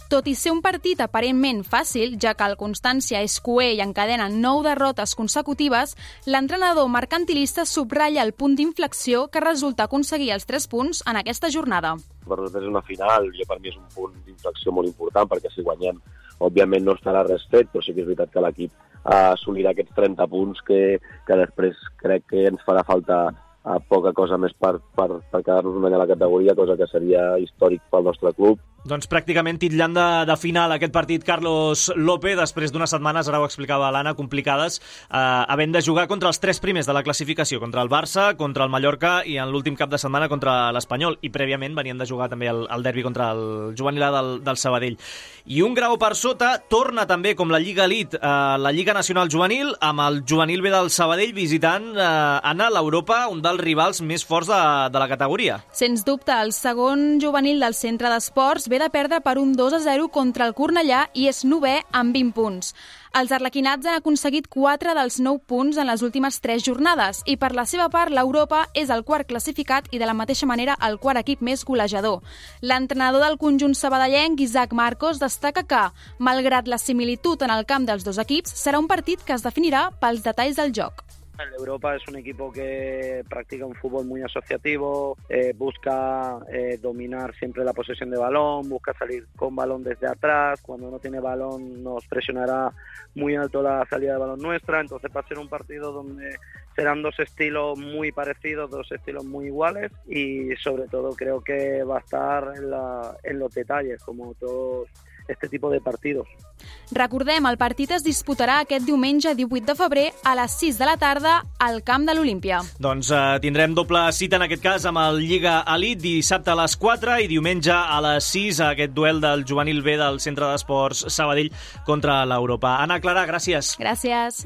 Tot i ser un partit aparentment fàcil, ja que el Constància és coer i encadena nou derrotes consecutives, l'entrenador mercantilista subratlla el punt d'inflexió que resulta aconseguir els 3 punts en aquesta jornada. Per nosaltres és una final, jo per mi és un punt d'inflexió molt important, perquè si guanyem, òbviament no estarà res fet, però sí que és veritat que l'equip uh, assolirà aquests 30 punts que, que després crec que ens farà falta uh, poca cosa més per, per, per quedar-nos un any a la categoria, cosa que seria històric pel nostre club doncs pràcticament titllant de, de final aquest partit Carlos López, després d'unes setmanes, ara ho explicava l'Anna, complicades, eh, havent de jugar contra els tres primers de la classificació, contra el Barça, contra el Mallorca i en l'últim cap de setmana contra l'Espanyol. I prèviament venien de jugar també el, el derbi contra el Joan del, del Sabadell. I un grau per sota torna també, com la Lliga Elite, eh, la Lliga Nacional Juvenil, amb el Juvenil B del Sabadell visitant eh, Anna l'Europa, un dels rivals més forts de, de la categoria. Sens dubte, el segon juvenil del centre d'esports ve de perdre per un 2 a 0 contra el Cornellà i és novè amb 20 punts. Els arlequinats han aconseguit 4 dels 9 punts en les últimes 3 jornades i per la seva part l'Europa és el quart classificat i de la mateixa manera el quart equip més golejador. L'entrenador del conjunt sabadellenc, Isaac Marcos, destaca que, malgrat la similitud en el camp dels dos equips, serà un partit que es definirà pels detalls del joc. El Europa es un equipo que practica un fútbol muy asociativo, eh, busca eh, dominar siempre la posesión de balón, busca salir con balón desde atrás, cuando no tiene balón nos presionará muy alto la salida de balón nuestra, entonces va a ser un partido donde serán dos estilos muy parecidos, dos estilos muy iguales. Y sobre todo creo que va a estar en, los detalles, como todos este tipo de partidos. Recordem, el partit es disputarà aquest diumenge 18 de febrer a les 6 de la tarda al camp de l'Olímpia. Doncs eh, tindrem doble cita en aquest cas amb el Lliga Elite dissabte a les 4 i diumenge a les 6 a aquest duel del juvenil B del Centre d'Esports Sabadell contra l'Europa. Anna Clara, gràcies. Gràcies.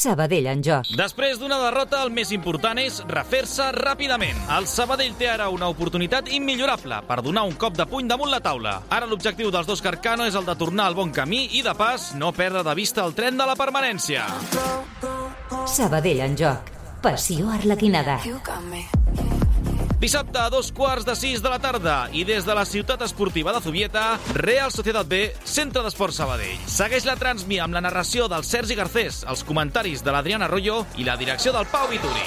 Sabadell en joc. Després d'una derrota, el més important és refer-se ràpidament. El Sabadell té ara una oportunitat immillorable per donar un cop de puny damunt la taula. Ara l'objectiu dels dos Carcano és el de tornar al bon camí i, de pas, no perdre de vista el tren de la permanència. Sabadell en joc. Passió arlequinada. Dissabte a dos quarts de sis de la tarda i des de la ciutat esportiva de Zubieta, Real Societat B, Centre d'Esport Sabadell. Segueix la transmi amb la narració del Sergi Garcés, els comentaris de l'Adriana Arroyo i la direcció del Pau Vituri.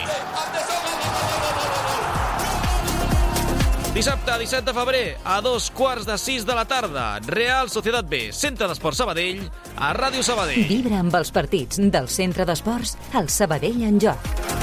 Dissabte, 17 de febrer, a dos quarts de sis de la tarda, Real Societat B, Centre d'Esport Sabadell, a Ràdio Sabadell. Vibra amb els partits del Centre d'Esports al Sabadell en joc.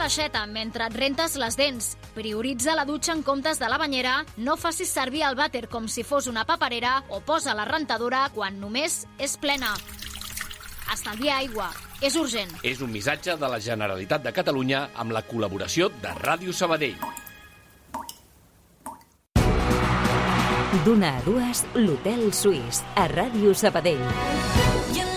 L'aixeta mentre et rentes les dents. Prioritza la dutxa en comptes de la banyera. No facis servir el vàter com si fos una paperera o posa la rentadora quan només és plena. Estalvia aigua. És urgent. És un missatge de la Generalitat de Catalunya amb la col·laboració de Ràdio Sabadell. D'una a dues, l'Hotel Suís, a Ràdio Sabadell. Gairebé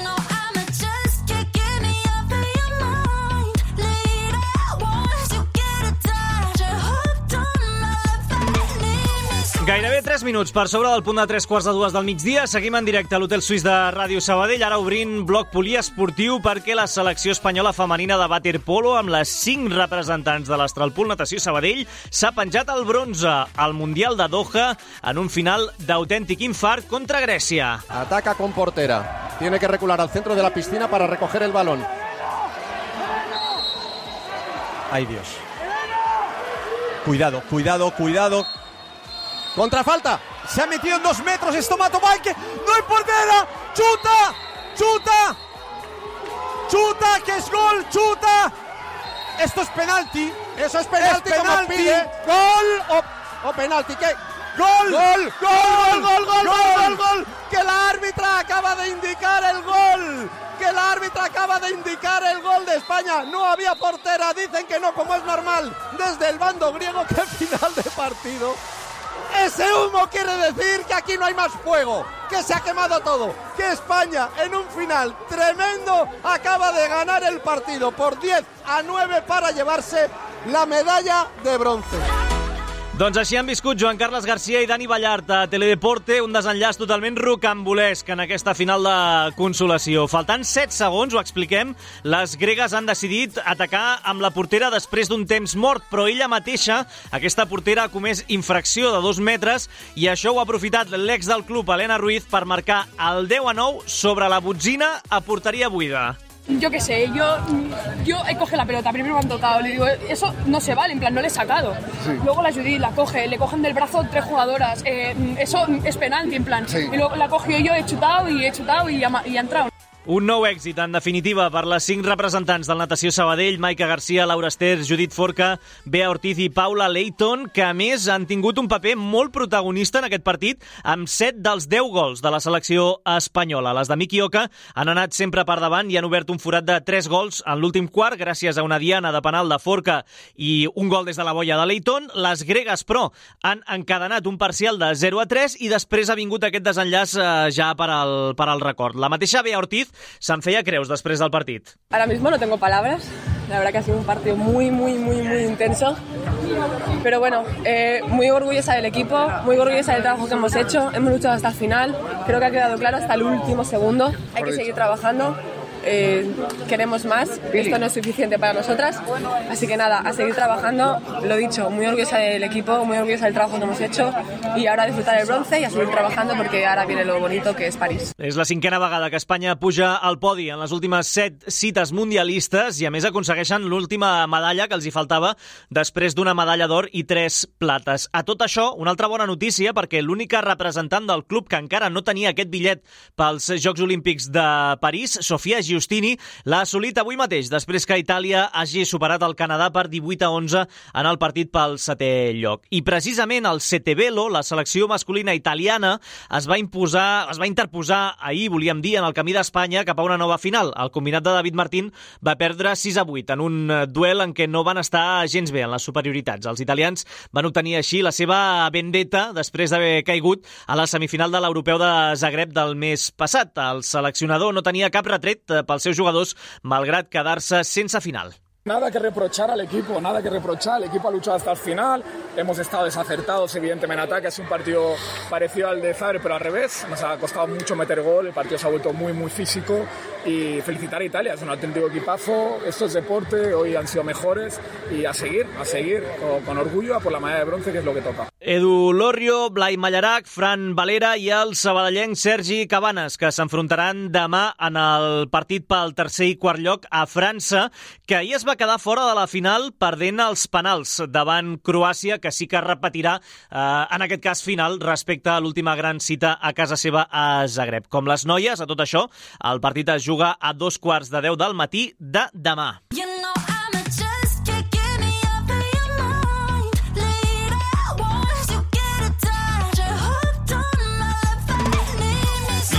3 minuts per sobre del punt de 3 quarts de dues del migdia. Seguim en directe a l'Hotel Suís de Ràdio Sabadell, ara obrint bloc poliesportiu perquè la selecció espanyola femenina de waterpolo amb les 5 representants de l'Astralpool Natació Sabadell s'ha penjat el bronze al Mundial de Doha en un final d'autèntic infart contra Grècia. Ataca con portera. Tiene que recular al centro de la piscina para recoger el balón. Ay Dios. Cuidado, cuidado, cuidado. Contrafalta. Se ha metido en dos metros. Esto Mato Mike. No hay portera. Chuta. Chuta. Chuta. Que es gol. Chuta. Esto es penalti. Eso es penalti. Es penalti. pide. Gol o, o penalti. ¿Qué? Gol. Gol. Gol. Gol, gol, gol, Gol. Gol. Que la árbitra acaba de indicar el gol. Que la árbitra acaba de indicar el gol de España. No había portera. Dicen que no, como es normal. Desde el bando griego. Qué final de partido. Ese humo quiere decir que aquí no hay más fuego, que se ha quemado todo, que España en un final tremendo acaba de ganar el partido por 10 a 9 para llevarse la medalla de bronce. Doncs així han viscut Joan Carles Garcia i Dani Ballart a Teledeporte, un desenllaç totalment rocambolesc en aquesta final de consolació. Faltant 7 segons, ho expliquem, les gregues han decidit atacar amb la portera després d'un temps mort, però ella mateixa, aquesta portera, ha comès infracció de dos metres i això ho ha aprofitat l'ex del club, Helena Ruiz, per marcar el 10 a 9 sobre la botzina a porteria buida. Yo qué sé, yo, yo eh, coge la pelota, primero me han tocado, le digo, eso no se vale, en plan, no le he sacado. Luego la Judith la coge, le cogen del brazo tres jugadoras, eh, eso es penalti, en plan. Y luego la cogió yo, he chutado y he chutado y ha, y ha entrado. Un nou èxit, en definitiva, per les cinc representants del Natació Sabadell, Maica Garcia, Laura Ester, Judit Forca, Bea Ortiz i Paula Leighton, que a més han tingut un paper molt protagonista en aquest partit, amb 7 dels 10 gols de la selecció espanyola. Les de Miki Oka han anat sempre per davant i han obert un forat de 3 gols en l'últim quart, gràcies a una diana de penal de Forca i un gol des de la boia de Leighton. Les gregues, però, han encadenat un parcial de 0 a 3 i després ha vingut aquest desenllaç eh, ja per al, per al record. La mateixa Bea Ortiz se'n feia creus després del partit. Ahora mismo no tengo palabras, la verdad que ha sido un partido muy, muy, muy, muy intenso. Pero bueno, eh, muy orgullosa del equipo, muy orgullosa del trabajo que hemos hecho, hemos luchado hasta el final, creo que ha quedado claro hasta el último segundo. Hay que seguir trabajando, eh, queremos más, esto no es suficiente para nosotras, así que nada, a seguir trabajando, lo dicho, muy orgullosa del equipo, muy orgullosa del trabajo que hemos hecho. Y ahora a disfrutar el bronce y a seguir trabajando porque ahora viene lo bonito que es París. És la cinquena vegada que Espanya puja al podi en les últimes set cites mundialistes i a més aconsegueixen l'última medalla que els hi faltava després d'una medalla d'or i tres plates. A tot això, una altra bona notícia perquè l'única representant del club que encara no tenia aquest bitllet pels Jocs Olímpics de París, Sofia Giustini, l'ha assolit avui mateix, després que Itàlia hagi superat el Canadà per 18 a 11 en el partit pel setè lloc. I precisament el Setevelo, la selecció masculina italiana, es va imposar, es va interposar ahir, volíem dir, en el camí d'Espanya cap a una nova final. El combinat de David Martín va perdre 6 a 8 en un duel en què no van estar gens bé en les superioritats. Els italians van obtenir així la seva vendetta després d'haver caigut a la semifinal de l'Europeu de Zagreb del mes passat. El seleccionador no tenia cap retret eh, pels seus jugadors, malgrat quedar-se sense final. Nada que reprochar al equipo, nada que reprochar. El equipo ha luchado hasta el final. Hemos estado desacertados, evidentemente, en ataque. Es un partido parecido al de Zagreb, pero al revés. Nos ha costado mucho meter gol. El partido se ha vuelto muy, muy físico. Y felicitar a Italia. Es un auténtico equipazo. Esto es deporte. Hoy han sido mejores. Y a seguir, a seguir con, con orgullo a por la medalla de bronce, que es lo que toca. Edu Lorrio, Blai Mallarac, Fran Valera i el sabadellenc Sergi Cabanes, que s'enfrontaran demà en el partit pel tercer i quart lloc a França, que ahir es va quedar fora de la final perdent els penals davant Croàcia, que sí que repetirà eh, en aquest cas final respecte a l'última gran cita a casa seva a Zagreb. Com les noies, a tot això, el partit es juga a dos quarts de deu del matí de demà. Know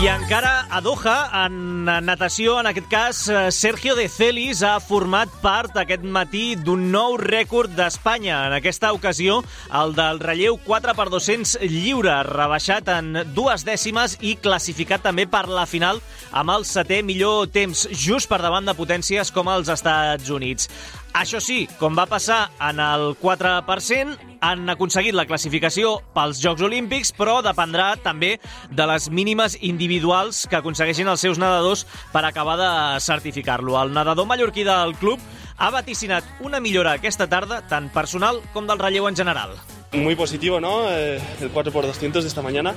I encara a Doha, en natació, en aquest cas, eh, Sergio de Celis ha format part aquest matí d'un nou rècord d'Espanya. En aquesta ocasió, el del relleu 4x200 lliure, rebaixat en dues dècimes i classificat també per la final amb el setè millor temps, just per davant de potències com els Estats Units. Això sí, com va passar en el 4%, han aconseguit la classificació pels Jocs Olímpics, però dependrà també de les mínimes individuals que aconsegueixin els seus nedadors per acabar de certificar-lo. El nedador mallorquí del club ha vaticinat una millora aquesta tarda, tant personal com del relleu en general. Muy positivo, ¿no? Eh, el 4x200 de esta mañana.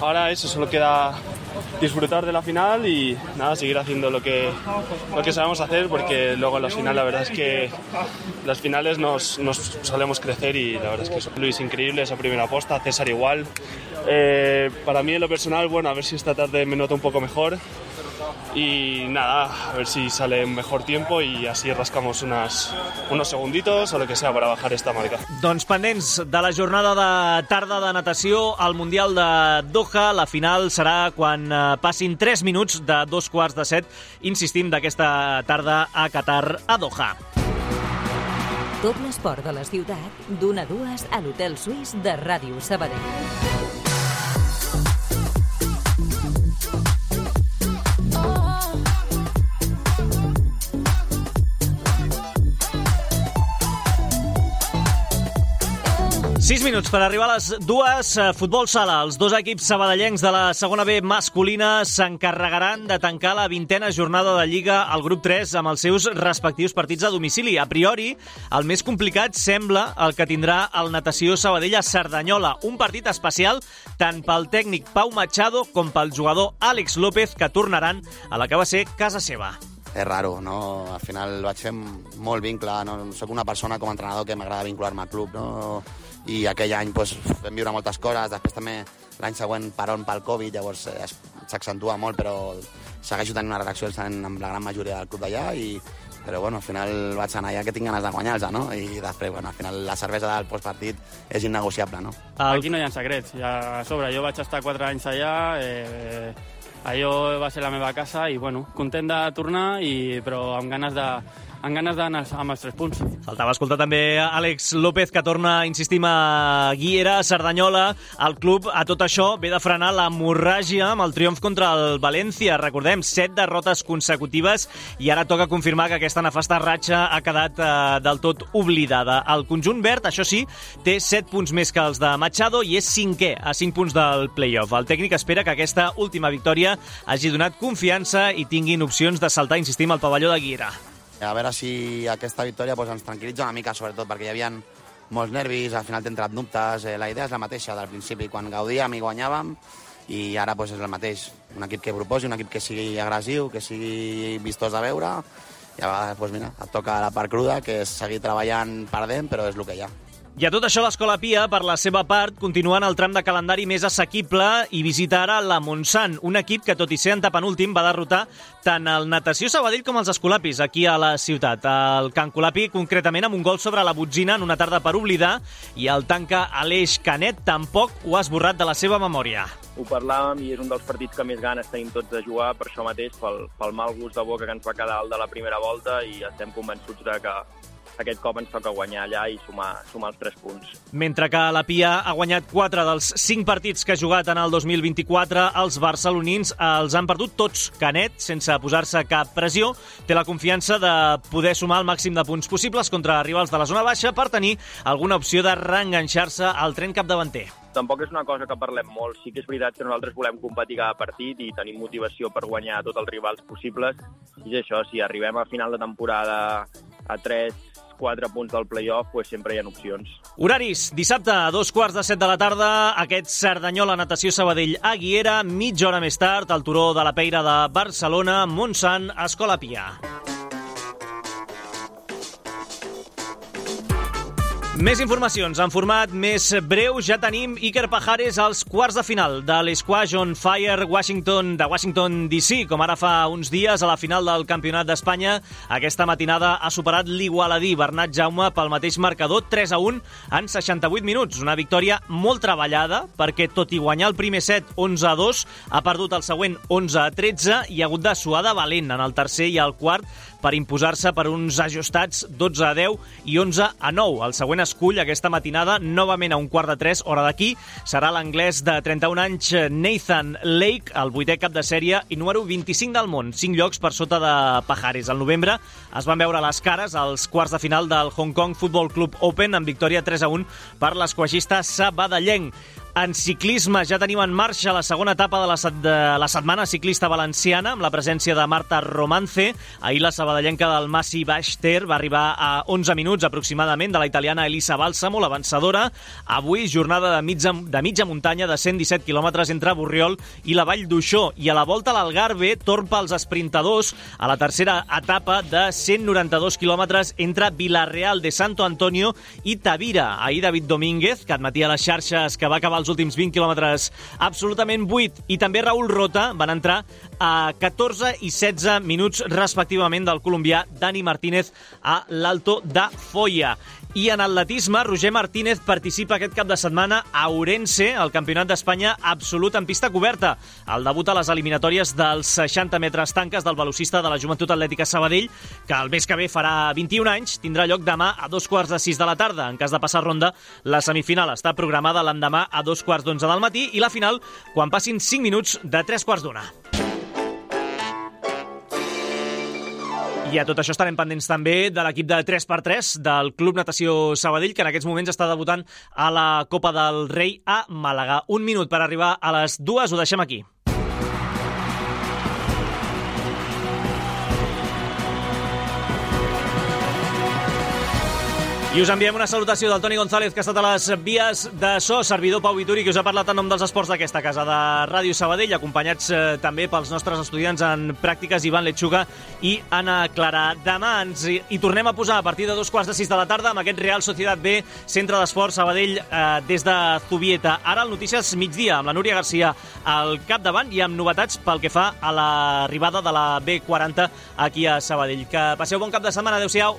Ahora eso, solo queda disfrutar de la final y nada, seguir haciendo lo que, lo que sabemos hacer porque luego en la final la verdad es que las finales nos, nos solemos crecer y la verdad es que eso. Luis increíble, esa primera posta, César igual. Eh, para mí en lo personal, bueno, a ver si esta tarde me noto un poco mejor y nada, a ver si sale un mejor tiempo y así rascamos unas, unos segunditos o lo que sea para bajar esta marca. Doncs pendents de la jornada de tarda de natació al Mundial de Doha, la final serà quan eh, passin 3 minuts de dos quarts de set, insistim, d'aquesta tarda a Qatar, a Doha. Tot l'esport de la ciutat, d'una a dues a l'Hotel Suís de Ràdio Sabadell. Sis minuts per arribar a les dues. Eh, Futbol sala. Els dos equips sabadellencs de la segona B masculina s'encarregaran de tancar la vintena jornada de Lliga al grup 3 amb els seus respectius partits a domicili. A priori, el més complicat sembla el que tindrà el Natació Sabadell a Cerdanyola. Un partit especial tant pel tècnic Pau Machado com pel jugador Àlex López, que tornaran a la que va ser casa seva. és raro, no? Al final vaig fer molt vincle, no? Soc una persona com a entrenador que m'agrada vincular-me al club, no? I aquell any doncs, vam viure moltes coses, després també l'any següent paron pel Covid, llavors eh, s'accentua molt, però segueixo tenint una relació excel·lent amb la gran majoria del club d'allà i però bueno, al final vaig anar allà que tinc ganes de guanyar-los, no? I després, bueno, al final la cervesa del postpartit és innegociable, no? Aquí no hi ha secrets, ja a sobre. Jo vaig estar 4 anys allà, eh, allò va ser la meva casa i, bueno, content de tornar, i, però amb ganes de amb ganes d'anar amb els tres punts. Faltava escoltar també Àlex López, que torna, insistim, a Guiera, a Cerdanyola. El club, a tot això, ve de frenar l'hemorràgia amb el triomf contra el València. Recordem, set derrotes consecutives i ara toca confirmar que aquesta nefasta ratxa ha quedat eh, del tot oblidada. El conjunt verd, això sí, té 7 punts més que els de Machado i és cinquè a 5 punts del play-off. El tècnic espera que aquesta última victòria hagi donat confiança i tinguin opcions de saltar, insistim, al pavelló de Guiera. A veure si aquesta victòria doncs, ens tranquil·litza una mica, sobretot perquè hi havia molts nervis, al final t'he entrat dubtes. Eh, la idea és la mateixa del principi, quan gaudíem i guanyàvem, i ara doncs, és el mateix. Un equip que proposi, un equip que sigui agressiu, que sigui vistós de veure, i a vegades, doncs, mira, et toca la part cruda, que és seguir treballant perdent, però és el que hi ha. I a tot això, l'Escola Pia, per la seva part, continua en el tram de calendari més assequible i visita ara la Montsant, un equip que, tot i ser antepenúltim, va derrotar tant el Natació Sabadell com els Escolapis aquí a la ciutat. El Can Colapi, concretament, amb un gol sobre la botzina en una tarda per oblidar, i el tanca Aleix Canet tampoc ho ha esborrat de la seva memòria. ho parlàvem i és un dels partits que més ganes tenim tots de jugar per això mateix, pel, pel mal gust de boca que ens va quedar el de la primera volta i estem convençuts de que aquest cop ens toca guanyar allà i sumar, sumar els 3 punts. Mentre que la Pia ha guanyat 4 dels 5 partits que ha jugat en el 2024, els barcelonins els han perdut tots. Canet, sense posar-se cap pressió, té la confiança de poder sumar el màxim de punts possibles contra rivals de la zona baixa per tenir alguna opció de reenganxar-se al tren capdavanter. Tampoc és una cosa que parlem molt. Sí que és veritat que nosaltres volem competir cada partit i tenim motivació per guanyar tots els rivals possibles. I és això, si arribem a final de temporada a 3 4 punts del play-off pues, sempre hi ha opcions. Horaris, dissabte a dos quarts de set de la tarda, aquest Cerdanyola Natació Sabadell Aguiera, mitja hora més tard, al turó de la Peira de Barcelona, Montsant, Escola Pia. Més informacions en format més breu. Ja tenim Iker Pajares als quarts de final de l'Squash on Fire Washington de Washington DC, com ara fa uns dies a la final del Campionat d'Espanya. Aquesta matinada ha superat l'Igualadí Bernat Jaume pel mateix marcador 3 a 1 en 68 minuts. Una victòria molt treballada perquè tot i guanyar el primer set 11 a 2, ha perdut el següent 11 a 13 i ha hagut de suar de valent en el tercer i el quart per imposar-se per uns ajustats 12 a 10 i 11 a 9. El següent escull aquesta matinada, novament a un quart de 3, hora d'aquí, serà l'anglès de 31 anys Nathan Lake, el vuitè cap de sèrie i número 25 del món, 5 llocs per sota de Pajares. Al novembre es van veure les cares als quarts de final del Hong Kong Football Club Open amb victòria 3 a 1 per l'esquagista sabadellenc. En ciclisme ja tenim en marxa la segona etapa de la, set de la setmana ciclista valenciana amb la presència de Marta Romance. Ahir la sabadellenca del Massi Baix Ter va arribar a 11 minuts aproximadament de la italiana Elisa Bálsamo, la vencedora. Avui jornada de mitja, de mitja muntanya de 117 quilòmetres entre Borriol i la Vall d'Uixó. I a la volta l'Algarve torn pels esprintadors a la tercera etapa de 192 quilòmetres entre Vilareal de Santo Antonio i Tavira. Ahir David Domínguez, que admetia les xarxes que va acabar els últims 20 quilòmetres absolutament buit, i també Raül Rota van entrar a 14 i 16 minuts respectivament del colombià Dani Martínez a l'Alto de Foia. I en atletisme, Roger Martínez participa aquest cap de setmana a Ourense, al Campionat d'Espanya absolut en pista coberta. El debut a les eliminatòries dels 60 metres tanques del velocista de la Joventut Atlètica Sabadell, que el mes que ve farà 21 anys, tindrà lloc demà a dos quarts de sis de la tarda. En cas de passar ronda, la semifinal està programada l'endemà a dos quarts d'onze del matí i la final quan passin 5 minuts de tres quarts d'una. I a tot això estarem pendents també de l'equip de 3x3 del Club Natació Sabadell, que en aquests moments està debutant a la Copa del Rei a Màlaga. Un minut per arribar a les dues, ho deixem aquí. I us enviem una salutació del Toni González, que ha estat a les vies de so, servidor Pau Vituri, que us ha parlat en nom dels esports d'aquesta casa de Ràdio Sabadell, acompanyats eh, també pels nostres estudiants en pràctiques, Ivan Lechuga i Anna Clara. Demà ens hi, hi tornem a posar a partir de dos quarts de sis de la tarda amb aquest Real Societat B, centre d'esports Sabadell eh, des de Zubieta. Ara el Notícies migdia amb la Núria Garcia al capdavant i amb novetats pel que fa a l'arribada de la B40 aquí a Sabadell. Que passeu bon cap de setmana. Adéu-siau.